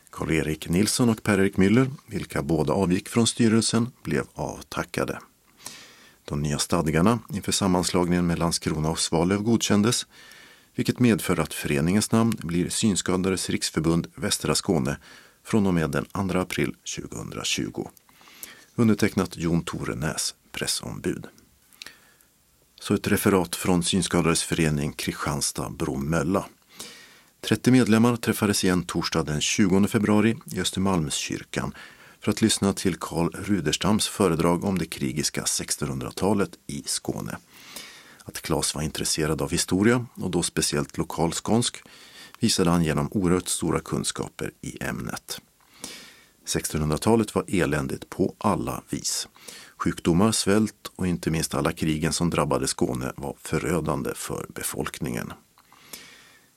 Karl-Erik Nilsson och Per-Erik Müller, vilka båda avgick från styrelsen, blev avtackade. De nya stadgarna inför sammanslagningen med Landskrona och Svalöv godkändes, vilket medför att föreningens namn blir Synskadades riksförbund Västra Skåne från och med den 2 april 2020. Undertecknat Jon Tore Näs, pressombud. Så ett referat från Synskadades förening Kristianstad-Bromölla. 30 medlemmar träffades igen torsdag den 20 februari i Östermalmskyrkan för att lyssna till Karl Ruderstams föredrag om det krigiska 1600-talet i Skåne. Att Claes var intresserad av historia och då speciellt lokalskånsk visade han genom oerhört stora kunskaper i ämnet. 1600-talet var eländigt på alla vis. Sjukdomar, svält och inte minst alla krigen som drabbade Skåne var förödande för befolkningen.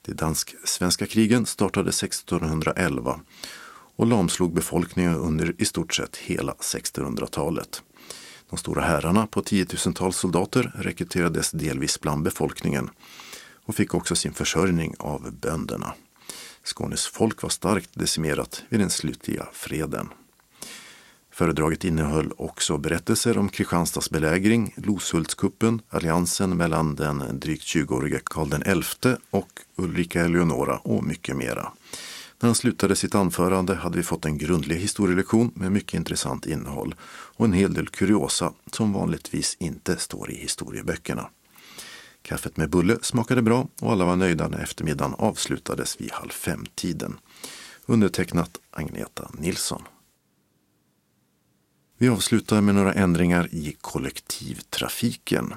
De dansk-svenska krigen startade 1611 och lamslog befolkningen under i stort sett hela 1600-talet. De stora herrarna på tiotusentals soldater rekryterades delvis bland befolkningen och fick också sin försörjning av bönderna. Skånes folk var starkt decimerat vid den slutliga freden. Föredraget innehöll också berättelser om Kristianstads belägring, Loshultskuppen, alliansen mellan den drygt 20-årige Karl XI och Ulrika Eleonora och mycket mera. När han slutade sitt anförande hade vi fått en grundlig historielektion med mycket intressant innehåll och en hel del kuriosa som vanligtvis inte står i historieböckerna. Kaffet med bulle smakade bra och alla var nöjda när eftermiddagen avslutades vid halv fem-tiden. Undertecknat Agneta Nilsson. Vi avslutar med några ändringar i kollektivtrafiken.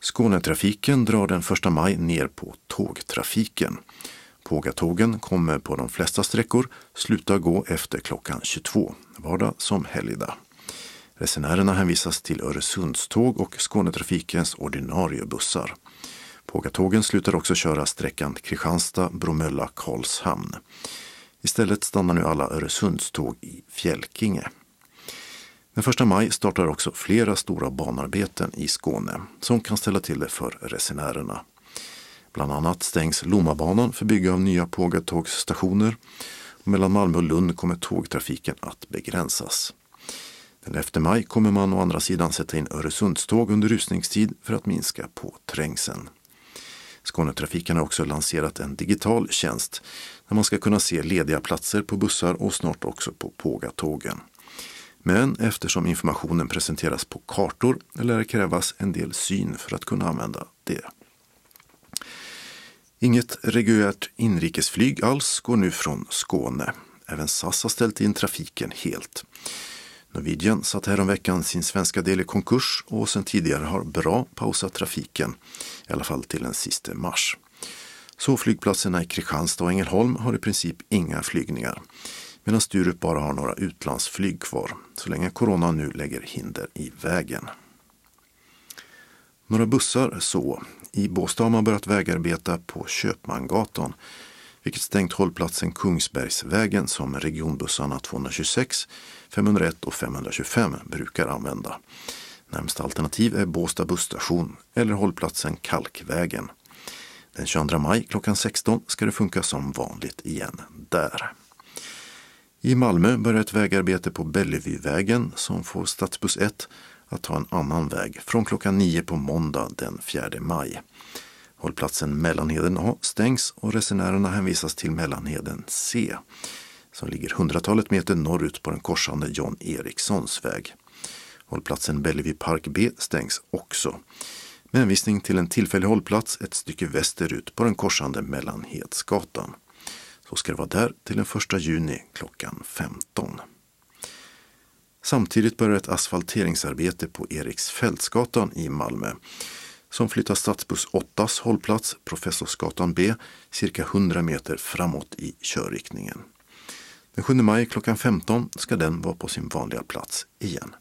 Skånetrafiken drar den 1 maj ner på tågtrafiken. Pågatågen kommer på de flesta sträckor sluta gå efter klockan 22, vardag som helgdag. Resenärerna hänvisas till Öresundståg och Skånetrafikens ordinarie bussar. Pågatågen slutar också köra sträckan Kristianstad-Bromölla-Karlshamn. Istället stannar nu alla Öresundståg i Fjälkinge. Den 1 maj startar också flera stora banarbeten i Skåne som kan ställa till det för resenärerna. Bland annat stängs Lommabanan för bygge av nya pågatågsstationer. Mellan Malmö och Lund kommer tågtrafiken att begränsas. Den 11 maj kommer man å andra sidan sätta in Öresundståg under rusningstid för att minska på trängseln. Skånetrafiken har också lanserat en digital tjänst där man ska kunna se lediga platser på bussar och snart också på pågatågen. Men eftersom informationen presenteras på kartor lär det krävas en del syn för att kunna använda det. Inget reguljärt inrikesflyg alls går nu från Skåne. Även SAS har ställt in trafiken helt. Norwegian satt häromveckan sin svenska del i konkurs och sedan tidigare har bra pausat trafiken, i alla fall till den sista mars. Så flygplatserna i Kristianstad och Ängelholm har i princip inga flygningar medan Sturup bara har några utlandsflyg kvar så länge corona nu lägger hinder i vägen. Några bussar så. I Båstad har man börjat vägarbeta på Köpmangatan vilket stängt hållplatsen Kungsbergsvägen som regionbussarna 226, 501 och 525 brukar använda. Närmsta alternativ är Båstad busstation eller hållplatsen Kalkvägen. Den 22 maj klockan 16 ska det funka som vanligt igen där. I Malmö börjar ett vägarbete på Bellevuevägen som får stadsbuss 1 att ta en annan väg från klockan 9 på måndag den 4 maj. Hållplatsen Mellanheden A stängs och resenärerna hänvisas till Mellanheden C som ligger hundratalet meter norrut på den korsande John Erikssons väg. Hållplatsen Bellevue Park B stängs också med hänvisning till en tillfällig hållplats ett stycke västerut på den korsande Mellanhedsgatan. Så ska det vara där till den 1 juni klockan 15. Samtidigt börjar ett asfalteringsarbete på Eriksfältsgatan i Malmö som flyttar stadsbuss 8 hållplats Professorsgatan B cirka 100 meter framåt i körriktningen. Den 7 maj klockan 15 ska den vara på sin vanliga plats igen.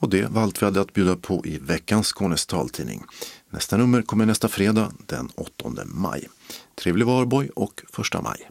Och det var allt vi hade att bjuda på i veckans Skånes taltidning. Nästa nummer kommer nästa fredag den 8 maj. Trevlig Varborg och första maj.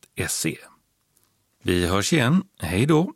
Vi hörs igen. Hej då!